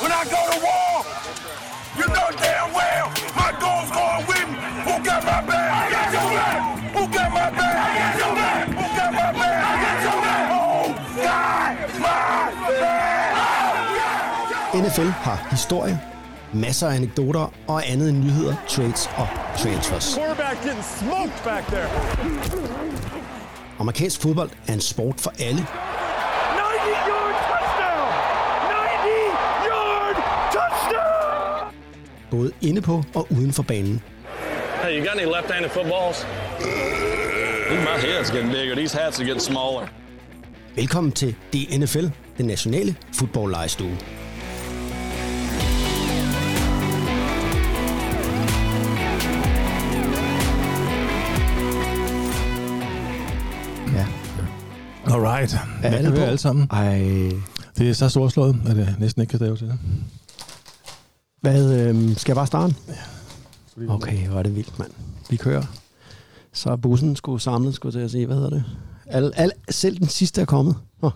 when I go to war. You know damn well my goal's going with me. Who got my back? I got your back. Who got my back? I got your back. Who got my back? I got your back. Oh, God, my back. NFL har historie, masser af anekdoter og andet end nyheder, trades og transfers. Quarterback getting smoked back there. Amerikansk fodbold er en sport for alle, både inde på og uden for banen. Hey, you got any left-handed footballs? Ooh, my head's getting bigger. These hats are getting smaller. Velkommen til DNFL, den nationale fodboldlejestue. Ja, Alright. er Ja, alle vi på? er alle sammen. Ej, Det er så storslået, at det næsten ikke kan stave til det. Hvad, øhm, skal jeg bare starte? Okay, hvor er det vildt, mand. Vi kører. Så er bussen skulle samlet, skulle jeg til at sige. Hvad hedder det? Al, al, selv den sidste er kommet. Oh.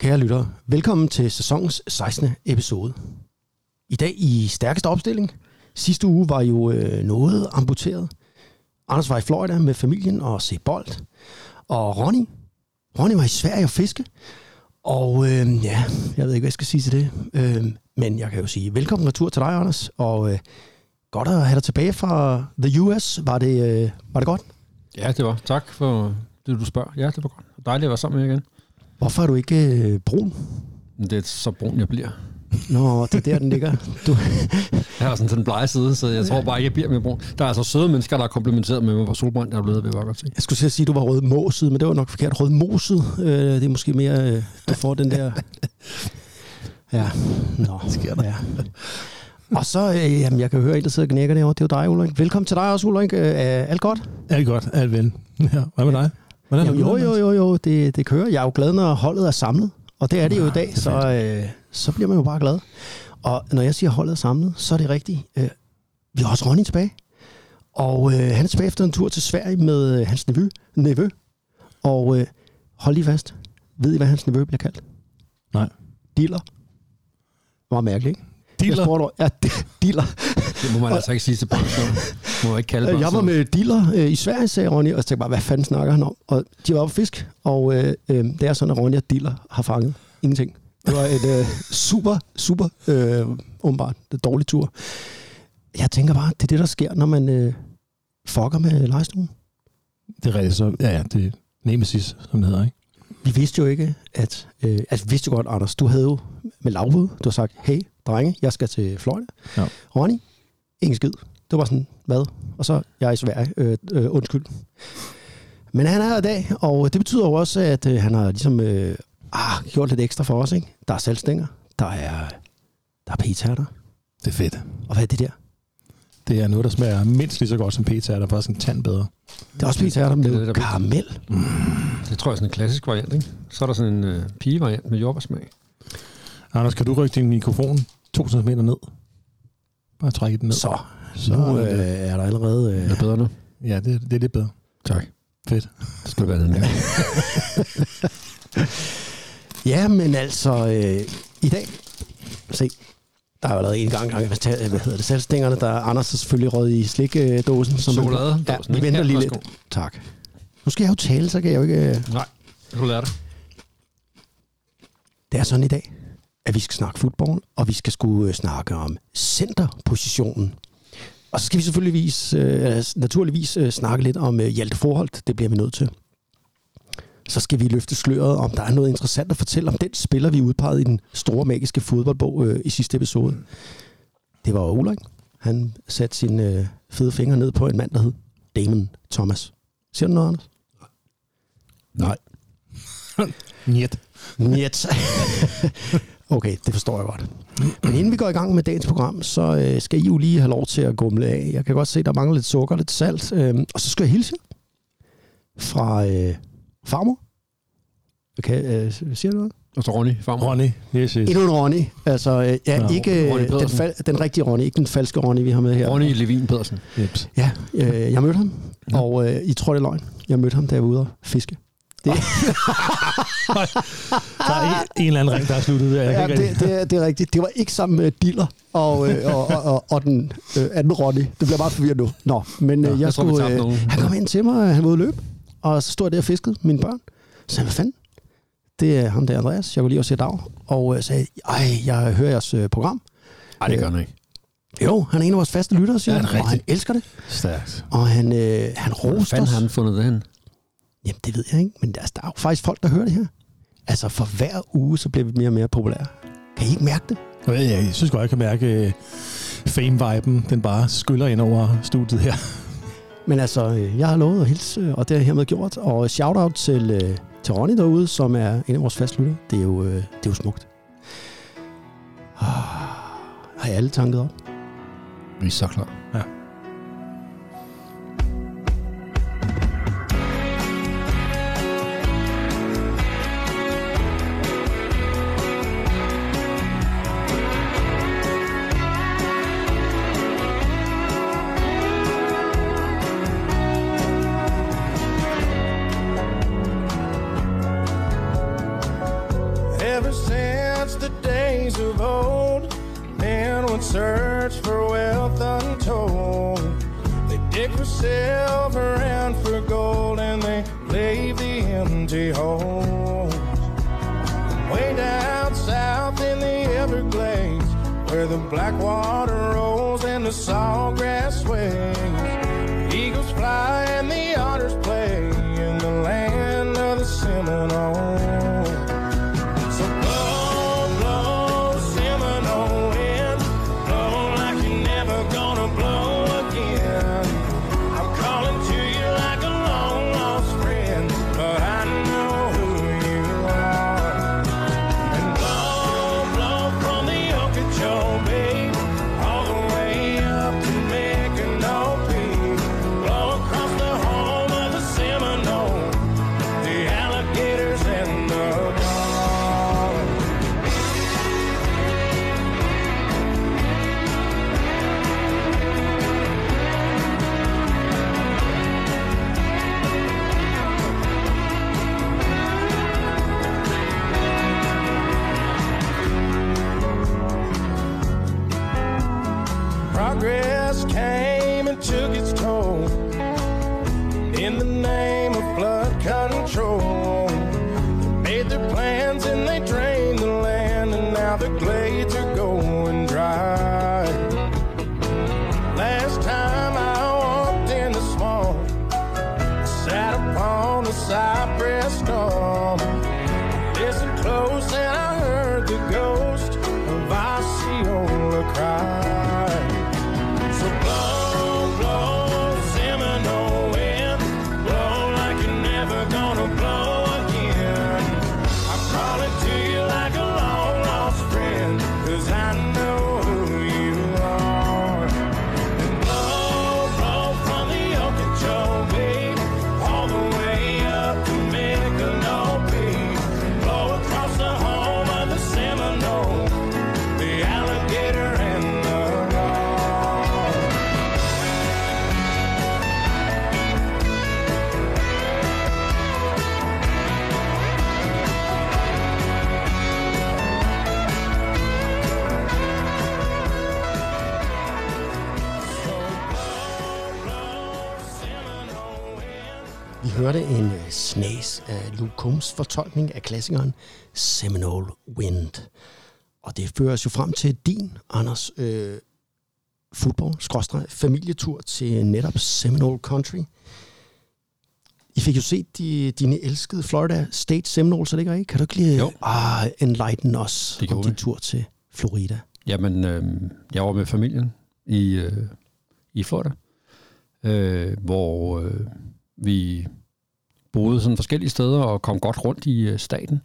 Kære lyttere, velkommen til sæsonens 16. episode. I dag i stærkeste opstilling. Sidste uge var jo øh, noget amputeret. Anders var i Florida med familien og se bold. Og Ronny, Ronny var i Sverige og fiske. Og øh, ja, jeg ved ikke, hvad jeg skal sige til det. Øh, men jeg kan jo sige velkommen retur til dig, Anders. Og øh, godt at have dig tilbage fra The US. Var det, øh, var det godt? Ja, det var. Tak for det, du spørger. Ja, det var godt. Dejligt at være sammen med jer igen. Hvorfor er du ikke øh, brun? Det er så brun, jeg bliver. Nå, det er der, den ligger. Du, Jeg har sådan den blege side, så jeg tror bare ikke, jeg bliver mere brun. Der er altså søde mennesker, der har komplimenteret med mig på solbrændt, der er blevet ved godt se. jeg skulle til at sige, at du var rødmoset, men det var nok forkert. Rødmoset, øh, det er måske mere, øh, du får den der... Ja, nå. Sker der. Ja. Og så, øh, jamen, jeg kan høre, at der sidder og knækker derovre. Det er jo dig, Ulrik. Velkommen til dig også, Ulrik. Øh, er alt godt? Alt godt, alt vel. Ja, hvad med dig? Hvordan er jo, det? jo, jo, jo, det, det kører. Jeg er jo glad, når holdet er samlet. Og det er det jo i dag, så, øh, så bliver man jo bare glad. Og når jeg siger, holdet samlet, så er det rigtigt. Øh, vi har også Ronny tilbage. Og øh, han er tilbage efter en tur til Sverige med øh, hans nevø. nevø. Og øh, hold lige fast. Ved I, hvad hans nevø bliver kaldt? Nej. Diller. Meget mærkeligt, ikke? Jeg Dealer? spurgte, ja, diller. Det må man altså ikke sige til børn. Må jeg ikke kalde børn. Øh, Jeg var med dealer øh, i Sverige, sagde Ronny, og tænkte bare, hvad fanden snakker han om? Og de var på fisk, og øh, øh, det er sådan, at Ronny og dealer har fanget ingenting. Det var et øh, super, super, øh, åbenbart, det dårlig tur. Jeg tænker bare, det er det, der sker, når man øh, fucker med lejestuen. Det er rigtigt, så... Ja, ja, det er Nemesis, som det hedder, ikke? Vi vidste jo ikke, at... Øh, altså, vi vidste jo godt, Anders, du havde jo med lavbud, du har sagt, hey, drenge, jeg skal til Florida. Ja. Ronny, ingen skid. Det var sådan, hvad? Og så, jeg er i Sverige, øh, øh, undskyld. Men han er her i dag, og det betyder jo også, at øh, han har ligesom øh, ah, gjort lidt ekstra for os, ikke? Der er salgstænger, der er, der er pizzaer Det er fedt. og hvad er det der? Det er noget, der smager mindst lige så godt som pizza, der er faktisk en tand bedre. Det er også pizzaer der Det er med karamel. Det tror jeg er sådan en klassisk variant, ikke? Så er der sådan en øh, pigevariant med jordbærsmag. Anders, kan du rykke din mikrofon to centimeter ned? Bare trække den ned. Så, Så nu er øh, er der allerede... Øh, Er det bedre nu? Ja, det, det er lidt bedre. Tak. Fedt. Det skal være den der. Ja, men altså, øh, i dag, se, der er jo lavet en gang, gang hvad hedder det, salgstængerne, der er Anders er selvfølgelig røget i slikdåsen. som Chokoladedåsen, Ja, vi venter lige lidt. Tak. Nu skal jeg jo tale, så kan jeg jo ikke... øh, Nej, du lærer det. Det er sådan i dag, at vi skal snakke fodbold, og vi skal skulle øh, snakke om centerpositionen. Og så skal vi selvfølgelig øh, naturligvis øh, snakke lidt om øh, Hjalte Forholdt. Det bliver vi nødt til. Så skal vi løfte sløret, om der er noget interessant at fortælle om den spiller, vi udpegede i den store magiske fodboldbog øh, i sidste episode. Det var Ulrik. Han satte sine øh, fede fingre ned på en mand, der hed Damon Thomas. Siger du noget, Anders? Nej. Njet. Njet. okay, det forstår jeg godt. Men inden vi går i gang med dagens program, så øh, skal I jo lige have lov til at gumle af. Jeg kan godt se, der mangler lidt sukker, lidt salt. Øh, og så skal jeg hilse fra øh, farmor. Okay, øh, siger du noget? Og så Ronny, farmor. Ronny. Yes, yes. Endnu en Ronny. Altså, øh, ja, Nå, ikke Ronny øh, den, fal- den rigtige Ronny, ikke den falske Ronny, vi har med her. Ronny Levin Pedersen. Jeps. Ja, øh, jeg mødte ham, og øh, I tror, det er løgn. Jeg mødte ham, da jeg var ude og fiske. Det, Der er en, en eller anden ring, der er sluttet der. Jeg ja, det, det, er- det er rigtigt. Det var ikke sammen med Diller og, øh, og, og, og, og den øh, anden Ronny. Det bliver meget forvirret nu. Nå, men øh, jeg, jeg tror, skulle, tabte øh, han kom ind til mig, han var ude at løbe, og så stod jeg der og fiskede mine børn. Så sagde, hvad fanden? Det er ham der, Andreas. Jeg var lige og se dag. Og øh, sagde, ej, jeg hører jeres øh, program. Nej, det gør han ikke. Jo, han er en af vores faste lyttere, siger Ja, han, og han elsker det. Stærkt. Og han, øh, han roste fanden os. har han fundet det hen? Jamen, det ved jeg ikke, men altså, der er jo faktisk folk, der hører det her. Altså, for hver uge, så bliver vi mere og mere populære. Kan I ikke mærke det? Jeg, ved, jeg synes godt, jeg kan mærke øh, fame-viben. Den bare skyller ind over studiet her. Men altså, øh, jeg har lovet at hilse, øh, og det har jeg hermed gjort. Og shout-out til, til Ronny derude, som er en af vores fastlytter. Det er jo, det er jo smukt. Ah, har jeg alle tanket op? Vi er så klar. Ever Vi hørte en øh, snas af Luke Combs fortolkning af klassikeren Seminole Wind. Og det fører os jo frem til din, Anders, øh, fodbold, skråstreg, familietur til netop Seminole Country. I fik jo set de, dine elskede Florida State Seminoles, er det ikke rigtigt? Kan du ikke lige Jo. ah, enlighten os Det om din tur til Florida? Jamen, øh, jeg var med familien i, øh, i Florida, øh, hvor øh, vi boede sådan forskellige steder og kom godt rundt i øh, staten.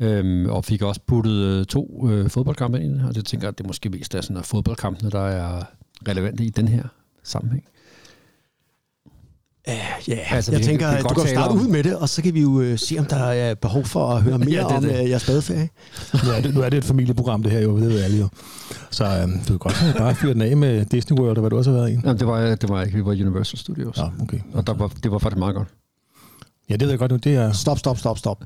Øhm, og fik også puttet øh, to øh, fodboldkampe ind, og det tænker jeg, at det måske mest er sådan at fodboldkampene, der er relevante i den her sammenhæng. Ja, ja. Altså, Altså, jeg vi- tænker, vi kan at du kan starte om- ud med det, og så kan vi jo øh, se, om der er behov for at høre mere Ja, ja, det om det. øh, jeres badeferie. Nu er, det, nu er det et familieprogram, det her jo, det ved alle jo. Så øhm, du kan godt bare fyre den af med Disney World, og hvad du også har været i. Jamen, det var, det var ikke, vi var Universal Studios. Ja, okay. Og der var, det var faktisk meget godt. Ja, det ved jeg godt nu. Det er... Stop, stop, stop, stop.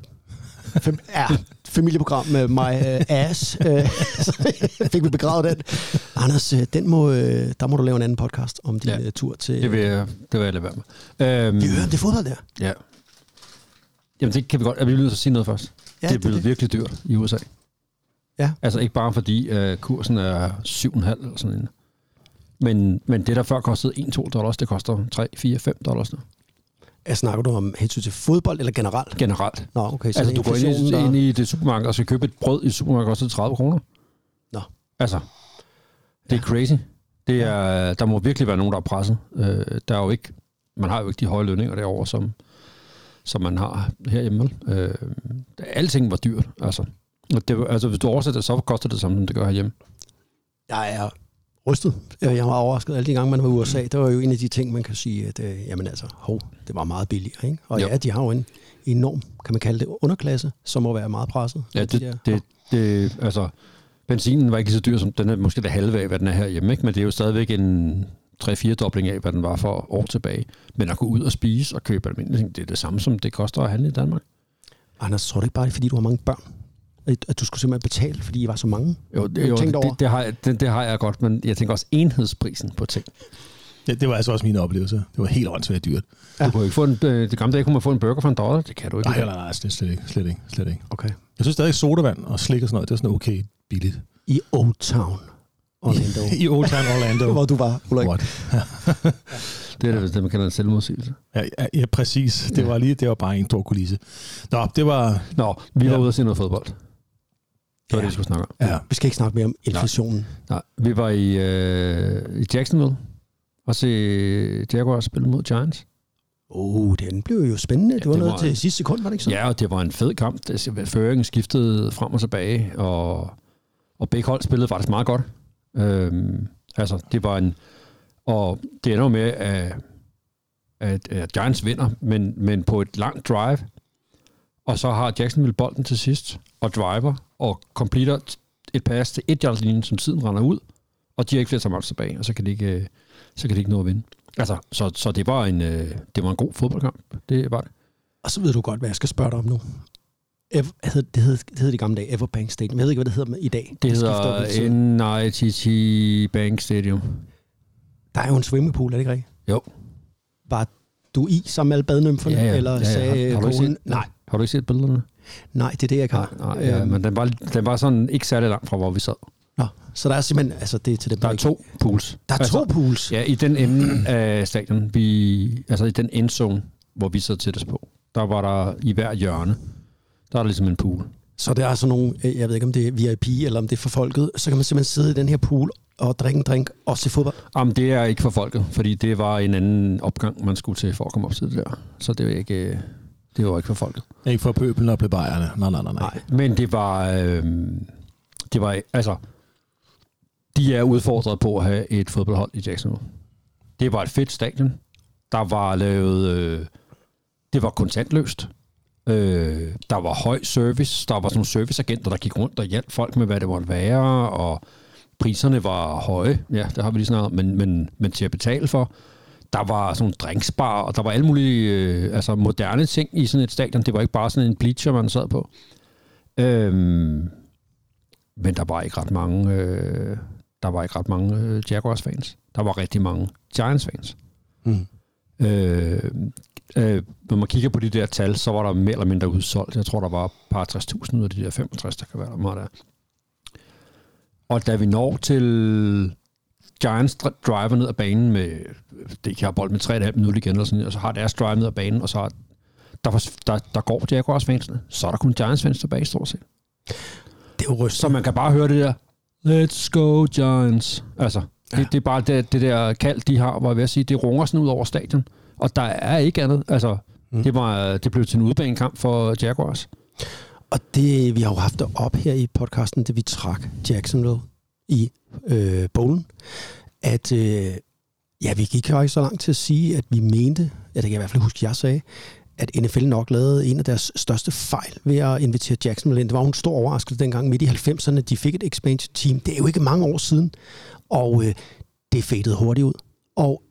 Fam- ja, familieprogram med my uh, ass. Uh, fik vi begravet den. Anders, øh, den må, øh, der må du lave en anden podcast om din Ja. tur til... Det vil jeg, det vil jeg lade være med. Øhm, Vi hører om det fodbold der. Ja. Jamen, det kan vi godt. Jeg bliver nødt til at sige noget først. Ja, det er er blevet det. virkelig dyrt i USA. Ja. Altså ikke bare fordi uh, kursen er 7,5 eller sådan en. Men, men det, der før kostede 1-2 dollars, det koster 3, 4, 5 dollars nu. Ja, snakker du om hensyn til fodbold eller generelt? Generelt. Nå, okay. Så Altså, du går ind i, der- ind i det supermarked og skal købe et brød i supermarkedet, koster det 30 kroner. Nå. Altså, det er crazy. Det er, der må virkelig være nogen, der er presset. Øh, der er jo ikke, man har jo ikke de høje lønninger derovre, som, som man har herhjemme. Øh, alting var dyrt, altså. Det, altså, hvis du oversætter det, så koster det samme, som det gør herhjemme. Jeg er rystet. Jeg var overrasket alle de gange, man var i USA. Det var jo en af de ting, man kan sige, at øh, jamen altså, hov, det var meget billigere. Ikke? Og Jo. ja, de har jo en enorm, kan man kalde det, underklasse, som må være meget presset. Ja, De der- det, det, det, altså, benzinen var ikke så dyr som, den er måske det halve af, hvad den er herhjemme, ikke? men det er jo stadigvæk en 3-4 dobling af, hvad den var for år tilbage. Men at gå ud og spise og købe almindelige ting, det er det samme, som det koster at handle i Danmark. Anders, tror du ikke bare, det fordi du har mange børn? At du skulle simpelthen betale, fordi I var så mange? Jo, det, jo det, over? det, det, har jeg, det, det har jeg godt, men jeg tænker også enhedsprisen på ting. Det, det var altså også min oplevelse. Det var helt åndssvagt dyrt. Ja. Du kunne ikke få en, øh, det gamle dage kunne man få en burger for en dollar, det kan du ikke. Nej, nej, nej, slet, slet ikke. Slet ikke. Slet ikke. Okay. Jeg synes stadig, sodavand og slik og sådan noget, det er sådan okay billigt. I Old Town, Orlando. I Old Town Orlando. Hvor du var, Ulrik. What? Det er det, det man kalder en selvmodsigelse. Ja, ja, ja, præcis. Det var lige, det var bare en stor kulisse. Nå, det var... Nå, vi var Ja. ude og se noget fodbold. Det var Ja. det, vi skulle snakke om. Ja. Vi skal ikke snakke mere om inflationen. Nej, vi var i, øh, i Jacksonville og se Jaguars spille mod Giants. Oh, den blev jo spændende. Det var det noget var- til sidste sekund, var det ikke så? Ja, og det var en fed kamp. Føringen skiftede frem og tilbage, og, og begge hold spillede faktisk meget godt. Øhm, altså, det var en... Og det ender med, at, at, at Giants vinder, men, men på et langt drive. Og så har Jacksonville bolden til sidst, og driver, og completer et pass til et yard linjen, som tiden render ud, og de har ikke flere timeouts tilbage, og så kan de ikke, øh, så kan de ikke nå at vinde. Altså, så, så det, var en, øh, det var en god fodboldkamp. Det var det. Og så ved du godt, hvad jeg skal spørge dig om nu. Ev- hed- det, hed, det hed de gamle dage, Everbank Stadium. Jeg ved ikke, hvad det hedder i dag. Det tid. hedder NITT Bank Stadium. Der er jo en swimmingpool, er det ikke rigtigt? Jo. Var du i sammen med alle badnymferne? Eller sagde Har, har, du ikke konen, set, nej, har du ikke set billederne? Nej, det er det, jeg ikke har. nej ja, Øhm, men den var, den var sådan ikke særlig langt fra, hvor vi sad. Nå, så der er simpelthen, altså det er til dem, Der er to pools. Der er altså, to pools? Ja, i den ende af stadion, vi, altså i den endzone, hvor vi sad tættest på, der var der i hver hjørne, der er der ligesom en pool. Så det er altså nogle, øh, jeg ved ikke om det er VIP, eller om det er for folket, så kan man simpelthen sidde i den her pool og drikke en drink og se fodbold. Jamen, det er ikke for folket, fordi det var en anden opgang, man skulle til for at komme op til det der. Så det var ikke, øh, det var ikke for folket. Ikke for pøbelen og plebejerne. Nej, nej, nej, nej. Men det var, øh, det var, altså, de er udfordret på at have et fodboldhold i Jacksonville. Det var et fedt stadion. Der var lavet, øh, det var kontantløst. Øh, der var høj service. Der var sådan nogle serviceagenter, der gik rundt og hjalp folk med, hvad det måtte være, og priserne var høje. Ja, det har vi lige snakket om, men, men, men til at betale for. Der var sådan nogle drinksbar, og der var alle mulige øh, altså moderne ting i sådan et stadion. Det var ikke bare sådan en bleacher, man sad på. Øhm, men der var ikke ret mange, øh, der var ikke ret mange øh, Jaguars-fans. Der var rigtig mange Giants-fans. Mm. Øh, øh, når man kigger på de der tal, så var der mere eller mindre udsolgt. Jeg tror, der var et par 60.000 ud af de der 65, der kan være der meget der. Og da vi når til Giants dr- driver ned ad banen med, det kan bold med 3,5 minutter igen, eller sådan, og så har deres drive ned ad banen, og så har, der, der, der går Jaguars fansene, så er der kun Giants fans tilbage stort set. Det er jo rystende. Så man kan bare høre det der, let's go Giants. Altså, det, Ja. det er bare det, det der kald, de har, hvor jeg vil sige, det runger sådan ud over stadion. Og der er ikke andet. Altså, mm. det, var, det blev til en udbanekamp for Jaguars. Og det, vi har jo haft det op her i podcasten, det vi trak Jacksonville i øh, bogen, at øh, ja, vi gik jo ikke så langt til at sige, at vi mente, ja, det kan jeg i hvert fald huske, jeg sagde, at NFL nok lavede en af deres største fejl ved at invitere Jacksonville ind. Det var jo en stor overraskelse dengang midt i 90'erne, de fik et expansion team. Det er jo ikke mange år siden, og øh, det fadede hurtigt ud. Og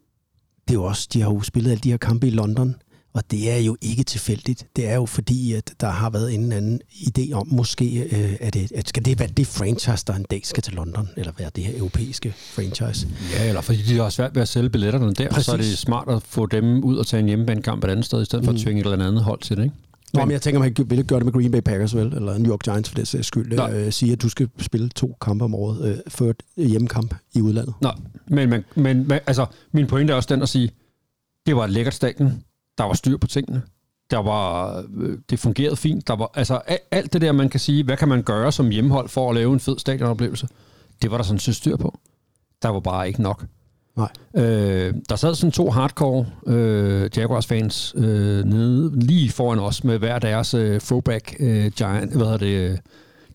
det er jo også, de har jo spillet alle de her kampe i London, og det er jo ikke tilfældigt. Det er jo fordi, at der har været en eller anden idé om, måske øh, er det, at skal det være det franchise, der en dag skal til London, eller være det her europæiske franchise. Ja, eller fordi de har svært ved at sælge billetterne der, Præcis. så er det smart at få dem ud og tage en hjemmebanekamp et andet sted, i stedet for at tvinge et eller andet hold til det, ikke? Nå, men jeg tænker, man vil ikke gøre det med Green Bay Packers, vel? Eller New York Giants for det sags skyld. Nej. Øh, sige, at du skal spille to kampe om året øh, for et hjemmekamp i udlandet. Men, men, men, men altså, min pointe er også den at sige, det var et lækkert stadion, der var styr på tingene, der var, øh, det fungerede fint, der var, altså alt det der, man kan sige, hvad kan man gøre som hjemmehold for at lave en fed stadionoplevelse, det var der sådan set styr på. Der var bare ikke nok. Nej. Øh, der sad sådan to hardcore øh, Jaguars-fans øh, nede lige foran os med hver deres øh, throwback øh, giant, hvad hedder det,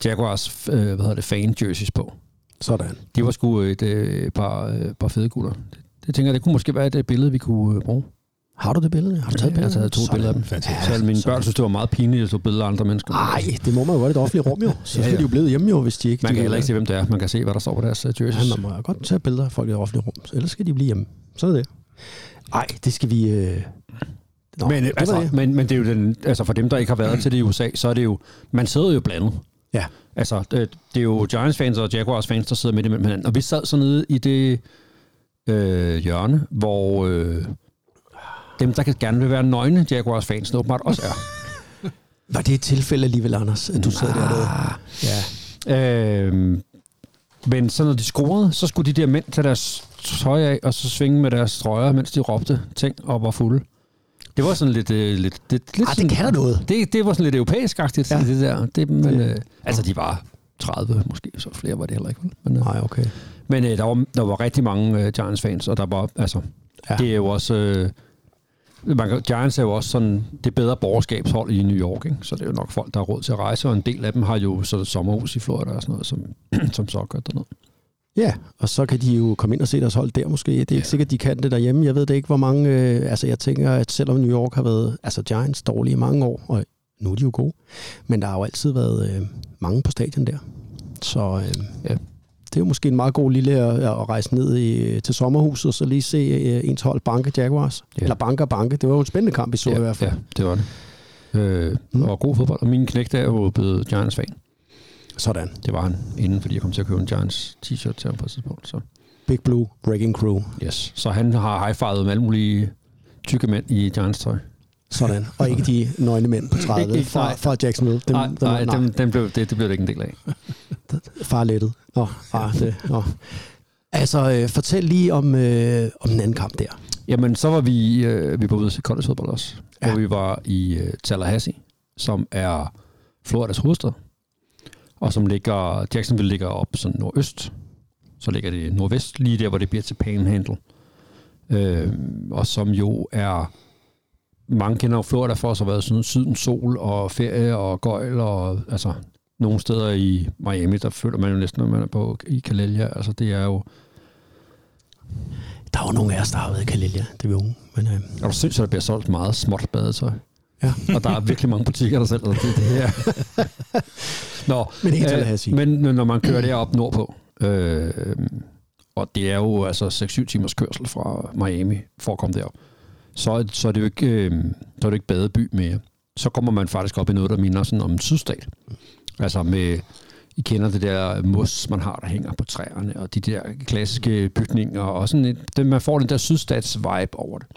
Jaguars øh, hvad hedder det, fan jerseys på. Sådan. Det var sgu et øh, par, øh, par fede gutter. Det, det tænker jeg, det kunne måske være et øh, billede, vi kunne øh, bruge. Har du det billede? Har du taget jeg har taget to Sådan. billeder af dem. Fantastisk. Så mine sådan. børn synes, det var meget pinligt at tage billeder af andre mennesker. Nej, det må man jo godt i det offentlige rum jo. Så Ja, skal ja. de jo blive hjemme jo, hvis de ikke... Man kan heller ikke se, hvem det er. Man kan se, hvad der står på deres øh, jerseys. Ja, man må jo godt tage billeder af folk i det offentlige rum. så Ellers skal de blive hjemme. Sådan er det. Ej, det skal vi... Øh... Nå, men, det altså, det. men, men det er jo den, altså for dem, der ikke har været til det i USA, så er det jo, man sidder jo blandet. Ja. Altså, det, det er jo Giants-fans og Jaguars-fans, der sidder midt imellem hinanden. Og vi sad så nede i det øh, hjørne, hvor øh, dem, der kan gerne vil være nøgne Jaguars-fans, åbenbart også er. Var det et tilfælde alligevel, Anders, at du sad dernede? Ja. Øh, men så når de scorede, så skulle de der mænd tage deres tøj af, og så svinge med deres strøjer, mens de råbte ting og var fulde. Det var sådan lidt... Øh, lidt, lidt, lidt Ah, sådan, det kan da noget. Det, det var sådan lidt europæisk-agtigt, Ja. det der. Det, men, øh, altså, de var 30 måske, så flere var det heller ikke. Men, øh, Nej, okay. men øh, der, var, der var rigtig mange øh, Giants-fans, og der var, altså, ja. det er jo også... Øh, man kan, Giants er jo også sådan det bedre borgerskabshold i New York, ikke? så det er jo nok folk, der har råd til at rejse, og en del af dem har jo så sommerhus i Florida og sådan noget, som, som så gør dernede. Ja, og så kan de jo komme ind og se deres hold der måske. Det er ikke Ja. sikkert, de kan det derhjemme. Jeg ved det ikke, hvor mange... Øh, altså, jeg tænker, at selvom New York har været altså Giants dårlige i mange år, og nu er de jo gode, men der har jo altid været øh, mange på stadion der. Så øh, Ja. Det er jo måske en meget god lille at, at rejse ned i, til sommerhuset, og så lige se øh, ens hold banke Jaguars. Ja. Eller banke banke. Det var jo en spændende kamp, vi så ja, i hvert fald. Ja, det var det. Øh, Mm. Og god fodbold. Og min knægt er jo blevet Giants-fan. Sådan. Det var han inden, fordi jeg kom til at købe en Giants t-shirt til ham på et tidspunkt. Så, Big Blue, Breaking Crew. yes. så han har high-fivet med alle mulige tykke mænd i Giants-tøj. Sådan. Og ikke de nøgne mænd på 30 Ikke- ikke- fra, nej. fra Jacksonville. Dem, nej, dem, nej, dem, dem blev, det, det blev det ikke en del af. Farlettet. Nå, ah, det, nå. Altså, øh, fortæl lige om, øh, om den anden kamp der. Jamen, så var vi, øh, vi var ude til collegefodbold også. Ja. Hvor vi var i øh, Tallahassee, som er Floridas hovedstad. Og som ligger, Jacksonville ligger op sådan nordøst. Så ligger det nordvest, lige der, hvor det bliver til Panhandle. Øh, og som jo er... Mange kender jo Florida for at have været sådan sydens sol og ferie og gøjl og altså nogle steder i Miami, der føler man jo næsten, når man er på i Kalelia. Altså det er jo... Der er jo nogle af os, der har været i Kalelia, det er vi unge. Men, øh, Og du synes, at der bliver solgt meget småt badetøj. Ja. og der er virkelig mange butikker, der sælger det. det her. Nå, Men ikke øh, Tallahassee. Men når man kører derop nordpå, øh, og det er jo altså 6-7 timers kørsel fra Miami for at komme derop, så, så er det jo ikke, øh, så er det ikke badeby mere. Så kommer man faktisk op i noget, der minder sådan om en sydstat. Altså med, I kender det der mos, man har, der hænger på træerne, og de der klassiske bygninger, og sådan et, det, man får den der sydstats-vibe over det.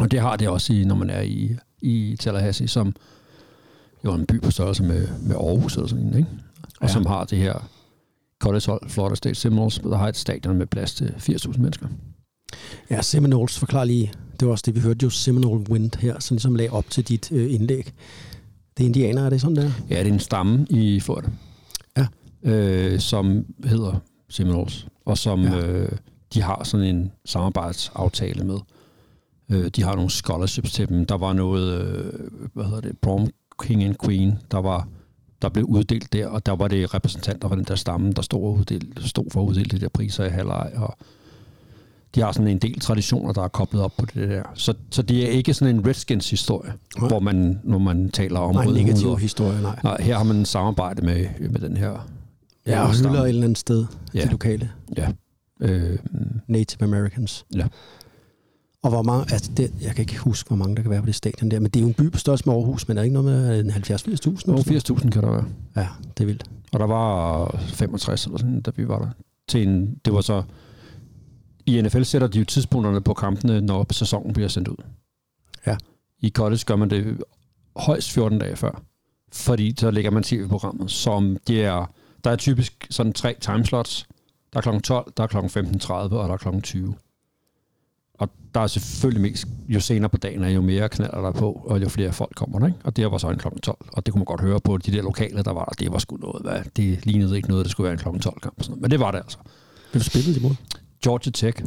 Og det har det også, i, når man er i, i Tallahassee, som jo er en by på størrelse med, med Aarhus eller sådan en, ikke? Og ja. som har det her collegehold, Florida State Seminoles, der har et stadion med plads til 80.000 mennesker. ja, Seminoles, forklar lige. Det var også det, vi hørte jo Seminole Wind her, som ligesom lagde op til dit øh, indlæg. Det er indianer, er det sådan der? Ja, det er en stamme i Florida, Ja. øh, som hedder Seminoles, og som Ja. øh, de har sådan en samarbejdsaftale med. Øh, de har nogle scholarships til dem. Der var noget, øh, hvad hedder det, prom king and queen, der var der blev uddelt der, og der var det repræsentanter fra den der stamme, der stod, uddelt, stod for at uddele de der priser i halvleg, og de har sådan en del traditioner, der er koblet op på det der. Så, så det er ikke sådan en Redskins-historie, Nej. hvor man, når man taler om Nej, negativ huder. historie, nej. Nej, her har man en samarbejde med, med den her... Ja, og hylder et eller andet sted, Ja. de lokale Ja. Øh, Native Americans. Ja. Og hvor mange, altså det, jeg kan ikke huske, hvor mange der kan være på det stadion der, men det er jo en by på størrelse med Aarhus, men er ikke noget med en 70-80.000? Nogle 80.000 kan der være. Ja, det er vildt. Og der var 65 eller sådan, da vi var der. Til en, det var så... I NFL sætter de jo tidspunkterne på kampene, når sæsonen bliver sendt ud. Ja. I college gør man det højst 14 dage før. Fordi så lægger man tv-programmet, som det er... Der er typisk sådan tre timeslots. Der er kl. 12, der er kl. 15.30 og der er kl. 20. Og der er selvfølgelig mest, jo senere på dagen er, jo mere knaller der på, og jo flere folk kommer der, ikke? Og det var så en kl. 12. Og det kunne man godt høre på de der lokale, der var der. Det var sgu noget, hvad? Det lignede ikke noget, der skulle være en kl. 12 kamp. Sådan noget. Men det var det altså. Vil du spille det imod? Georgia Tech.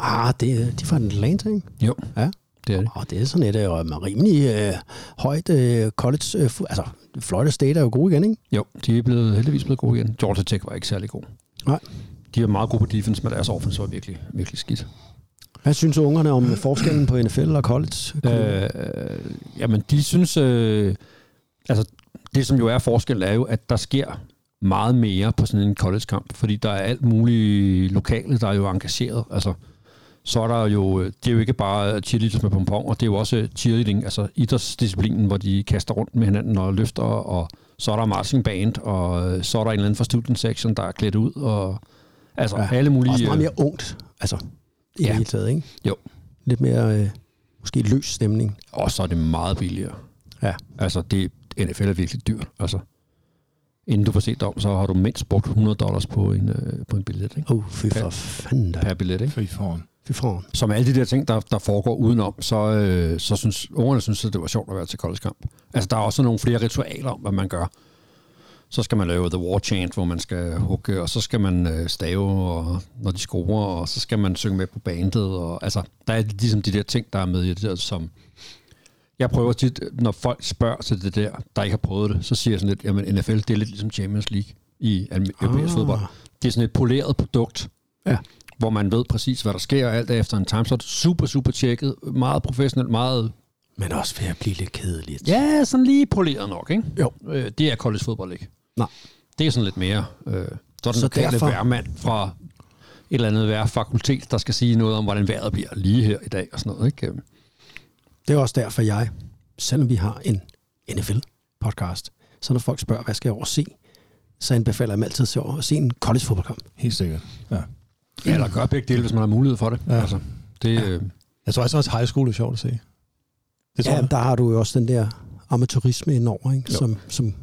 Ah, det, er- de er fra Atlanta, ikke? Jo. Ja. Det er det. Og det er sådan et øh, rimelig øh, højt øh, college... Øh, altså, Florida State er jo gode igen, ikke? Jo, de er blevet, heldigvis blevet gode igen. Georgia Tech var ikke særlig god. Nej. De er meget gode på defense, men deres offense var virkelig, virkelig skidt. Hvad synes ungerne om forskellen på NFL og college? Øh, jamen, de synes... Øh, altså, det som jo er forskel, er jo, at der sker meget mere på sådan en college-kamp, fordi der er alt muligt lokale, der er jo engageret. Altså, så er der jo, det er jo ikke bare cheerleaders med pomponer, det er jo også cheerleading, altså idrætsdisciplinen, hvor de kaster rundt med hinanden og løfter, og så er der marching band, og så er der en eller anden fra student section, der er klædt ud, og altså ja. alle mulige... Også meget øh, mere ungt, altså, i Ja. det hele taget, ikke? Jo. Lidt mere, øh, måske løs stemning. Og så er det meget billigere. Ja. Altså, det, NFL er virkelig dyrt. Altså, inden du får set om, så har du mindst brugt 100 dollars på en, øh, på en billet, ikke? Åh, oh, fy for fanden da. Per billet, ikke? Fy foran. Fy foran. Som alle de der ting, der, der foregår udenom, så, øh, så synes ungerne synes, at det var sjovt at være til college kamp. Altså, der er også nogle flere ritualer om, hvad man gør. Så skal man lave The War Chant, hvor man skal hugge, og så skal man øh, stave, og, når de scorer, og så skal man synge med på bandet. Og, altså, der er ligesom de der ting, der er med i det der, som... Jeg prøver tit, når folk spørger til det der, der ikke har prøvet det, så siger jeg sådan lidt, jamen NFL, det er lidt ligesom Champions League i europæisk Ah. fodbold. Det er sådan et poleret produkt, Ja. hvor man ved præcis, hvad der sker, alt er efter en timeslot. Super, super tjekket, meget professionelt, meget... Men også ved at blive lidt kedeligt. Ja, sådan lige poleret nok, ikke? Jo. Øh, det er college fodbold ikke. Nej. Det er sådan lidt mere... Øh, så er den Så derfor- værmand fra et eller andet værfakultet, der skal sige noget om, hvordan vejret bliver lige her i dag og sådan noget, ikke? Det er også derfor, jeg, selvom vi har en NFL-podcast, så når folk spørger, hvad skal jeg over se, så anbefaler jeg dem altid til at se en college-fodboldkamp. Helt sikkert. Ja. Ja, eller gør begge dele, hvis man har mulighed for det. Ja. Altså, det øh, Jeg tror også, at high school er sjovt at se. Det tror Ja, jeg. der har du jo også den der amatørisme indover, ikke? Jo. Som, som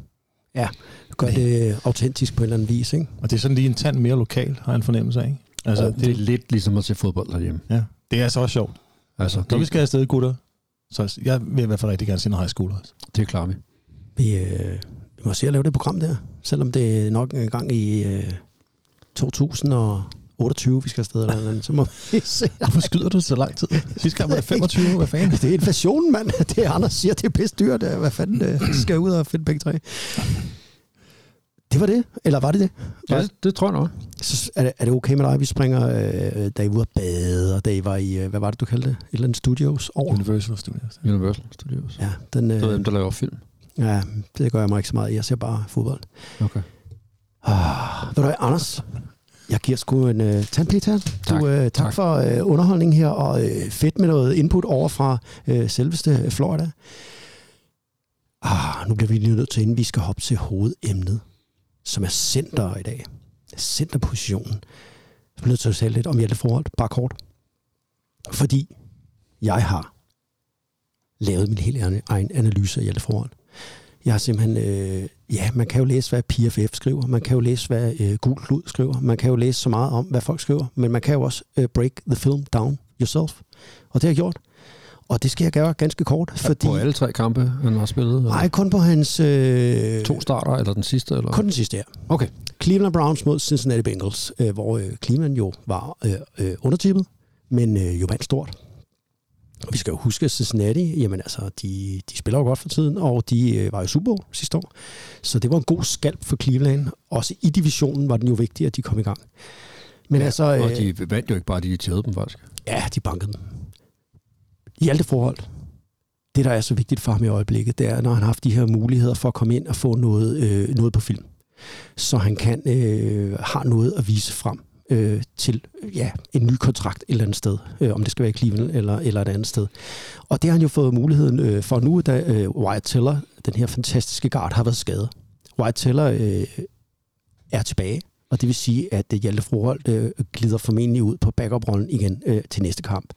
ja, gør det autentisk på en eller anden vis. Ikke? Og det er sådan lige en tand mere lokal, har jeg en fornemmelse af. Ikke? Altså, altså, det er lidt ligesom at se fodbold derhjemme. ja, det er altså også sjovt. Altså, Når vi det, skal afsted, gutter, så jeg vil i hvert fald rigtig gerne se noget high school også. det klarer vi. Vi, øh, vi må se at lave det program der, selvom det er nok en gang i øh, 2028, vi skal afsted eller noget, andet, så må vi se. Hvorfor skyder du så lang tid? Sidste gang var det 25, hvad fanden? Det er inflationen, mand. Det er Anders siger, det er pisse dyrt. Øh, Hvad fanden øh, skal jeg ud og finde begge tre? Det var det? Eller var det det? Ja, det, det tror jeg nok. Så er det, er det okay med dig, vi springer, øh, da I var ude at bade, og da I var i, øh, hvad var det, du kaldte det? Et eller andet studios over? Universal Studios. Universal Studios. Ja, den, Det er øh, dem, der laver film. ja, det gør jeg mig ikke så meget. i. Jeg ser bare fodbold. Okay. Ah, ved du hvad, Anders? Jeg giver sgu en uh, tandpligt her. Tak. Du, uh, tak, tak Tak. for uh, underholdningen her, og uh, fedt med noget input over fra uh, selveste Florida. Ah, nu bliver vi lige nødt til, inden vi skal hoppe til hovedemnet, som er center i dag. Centerpositionen. Jeg bliver nødt til at tale lidt om Hjalte Forhold, bare kort. Fordi jeg har lavet min helt egen- egen analyse af Hjalte Forhold. Jeg har simpelthen, øh, ja, man kan jo læse, hvad PFF skriver, man kan jo læse, hvad øh, Gul Klud skriver, man kan jo læse så meget om, hvad folk skriver, men man kan jo også øh, break the film down yourself. Og det har jeg gjort. Og det skal jeg gøre ganske kort, fordi... På alle tre kampe, han har spillet? eller? Nej, kun på hans... Øh, To starter, eller den sidste? Eller? kun den sidste her. Okay. Cleveland Browns mod Cincinnati Bengals, øh, hvor øh, Cleveland jo var øh, øh, undertippet, men øh, jo vandt stort. Og vi skal jo huske, at Cincinnati, jamen altså, de, de spiller jo godt for tiden, og de øh, var jo Super Bowl sidste år. Så det var en god skalp for Cleveland. Også i divisionen var den jo vigtig, at de kom i gang. Men ja, altså, øh, Og de vandt jo ikke bare, de irriterede dem faktisk. ja, de bankede dem. I det forhold, det der er så vigtigt for ham i øjeblikket, det er, når han har haft de her muligheder for at komme ind og få noget, øh, noget på film. Så han kan øh, har noget at vise frem øh, til ja, en ny kontrakt et eller andet sted, øh, om det skal være i Cleveland eller, eller et andet sted. Og det har han jo fået muligheden øh, for nu, da øh, Wyatt Teller, den her fantastiske guard, har været skadet. Wyatt Teller øh, er tilbage, og det vil sige, at øh, Hjalte Froholt øh, glider formentlig ud på backup-rollen igen øh, til næste kamp.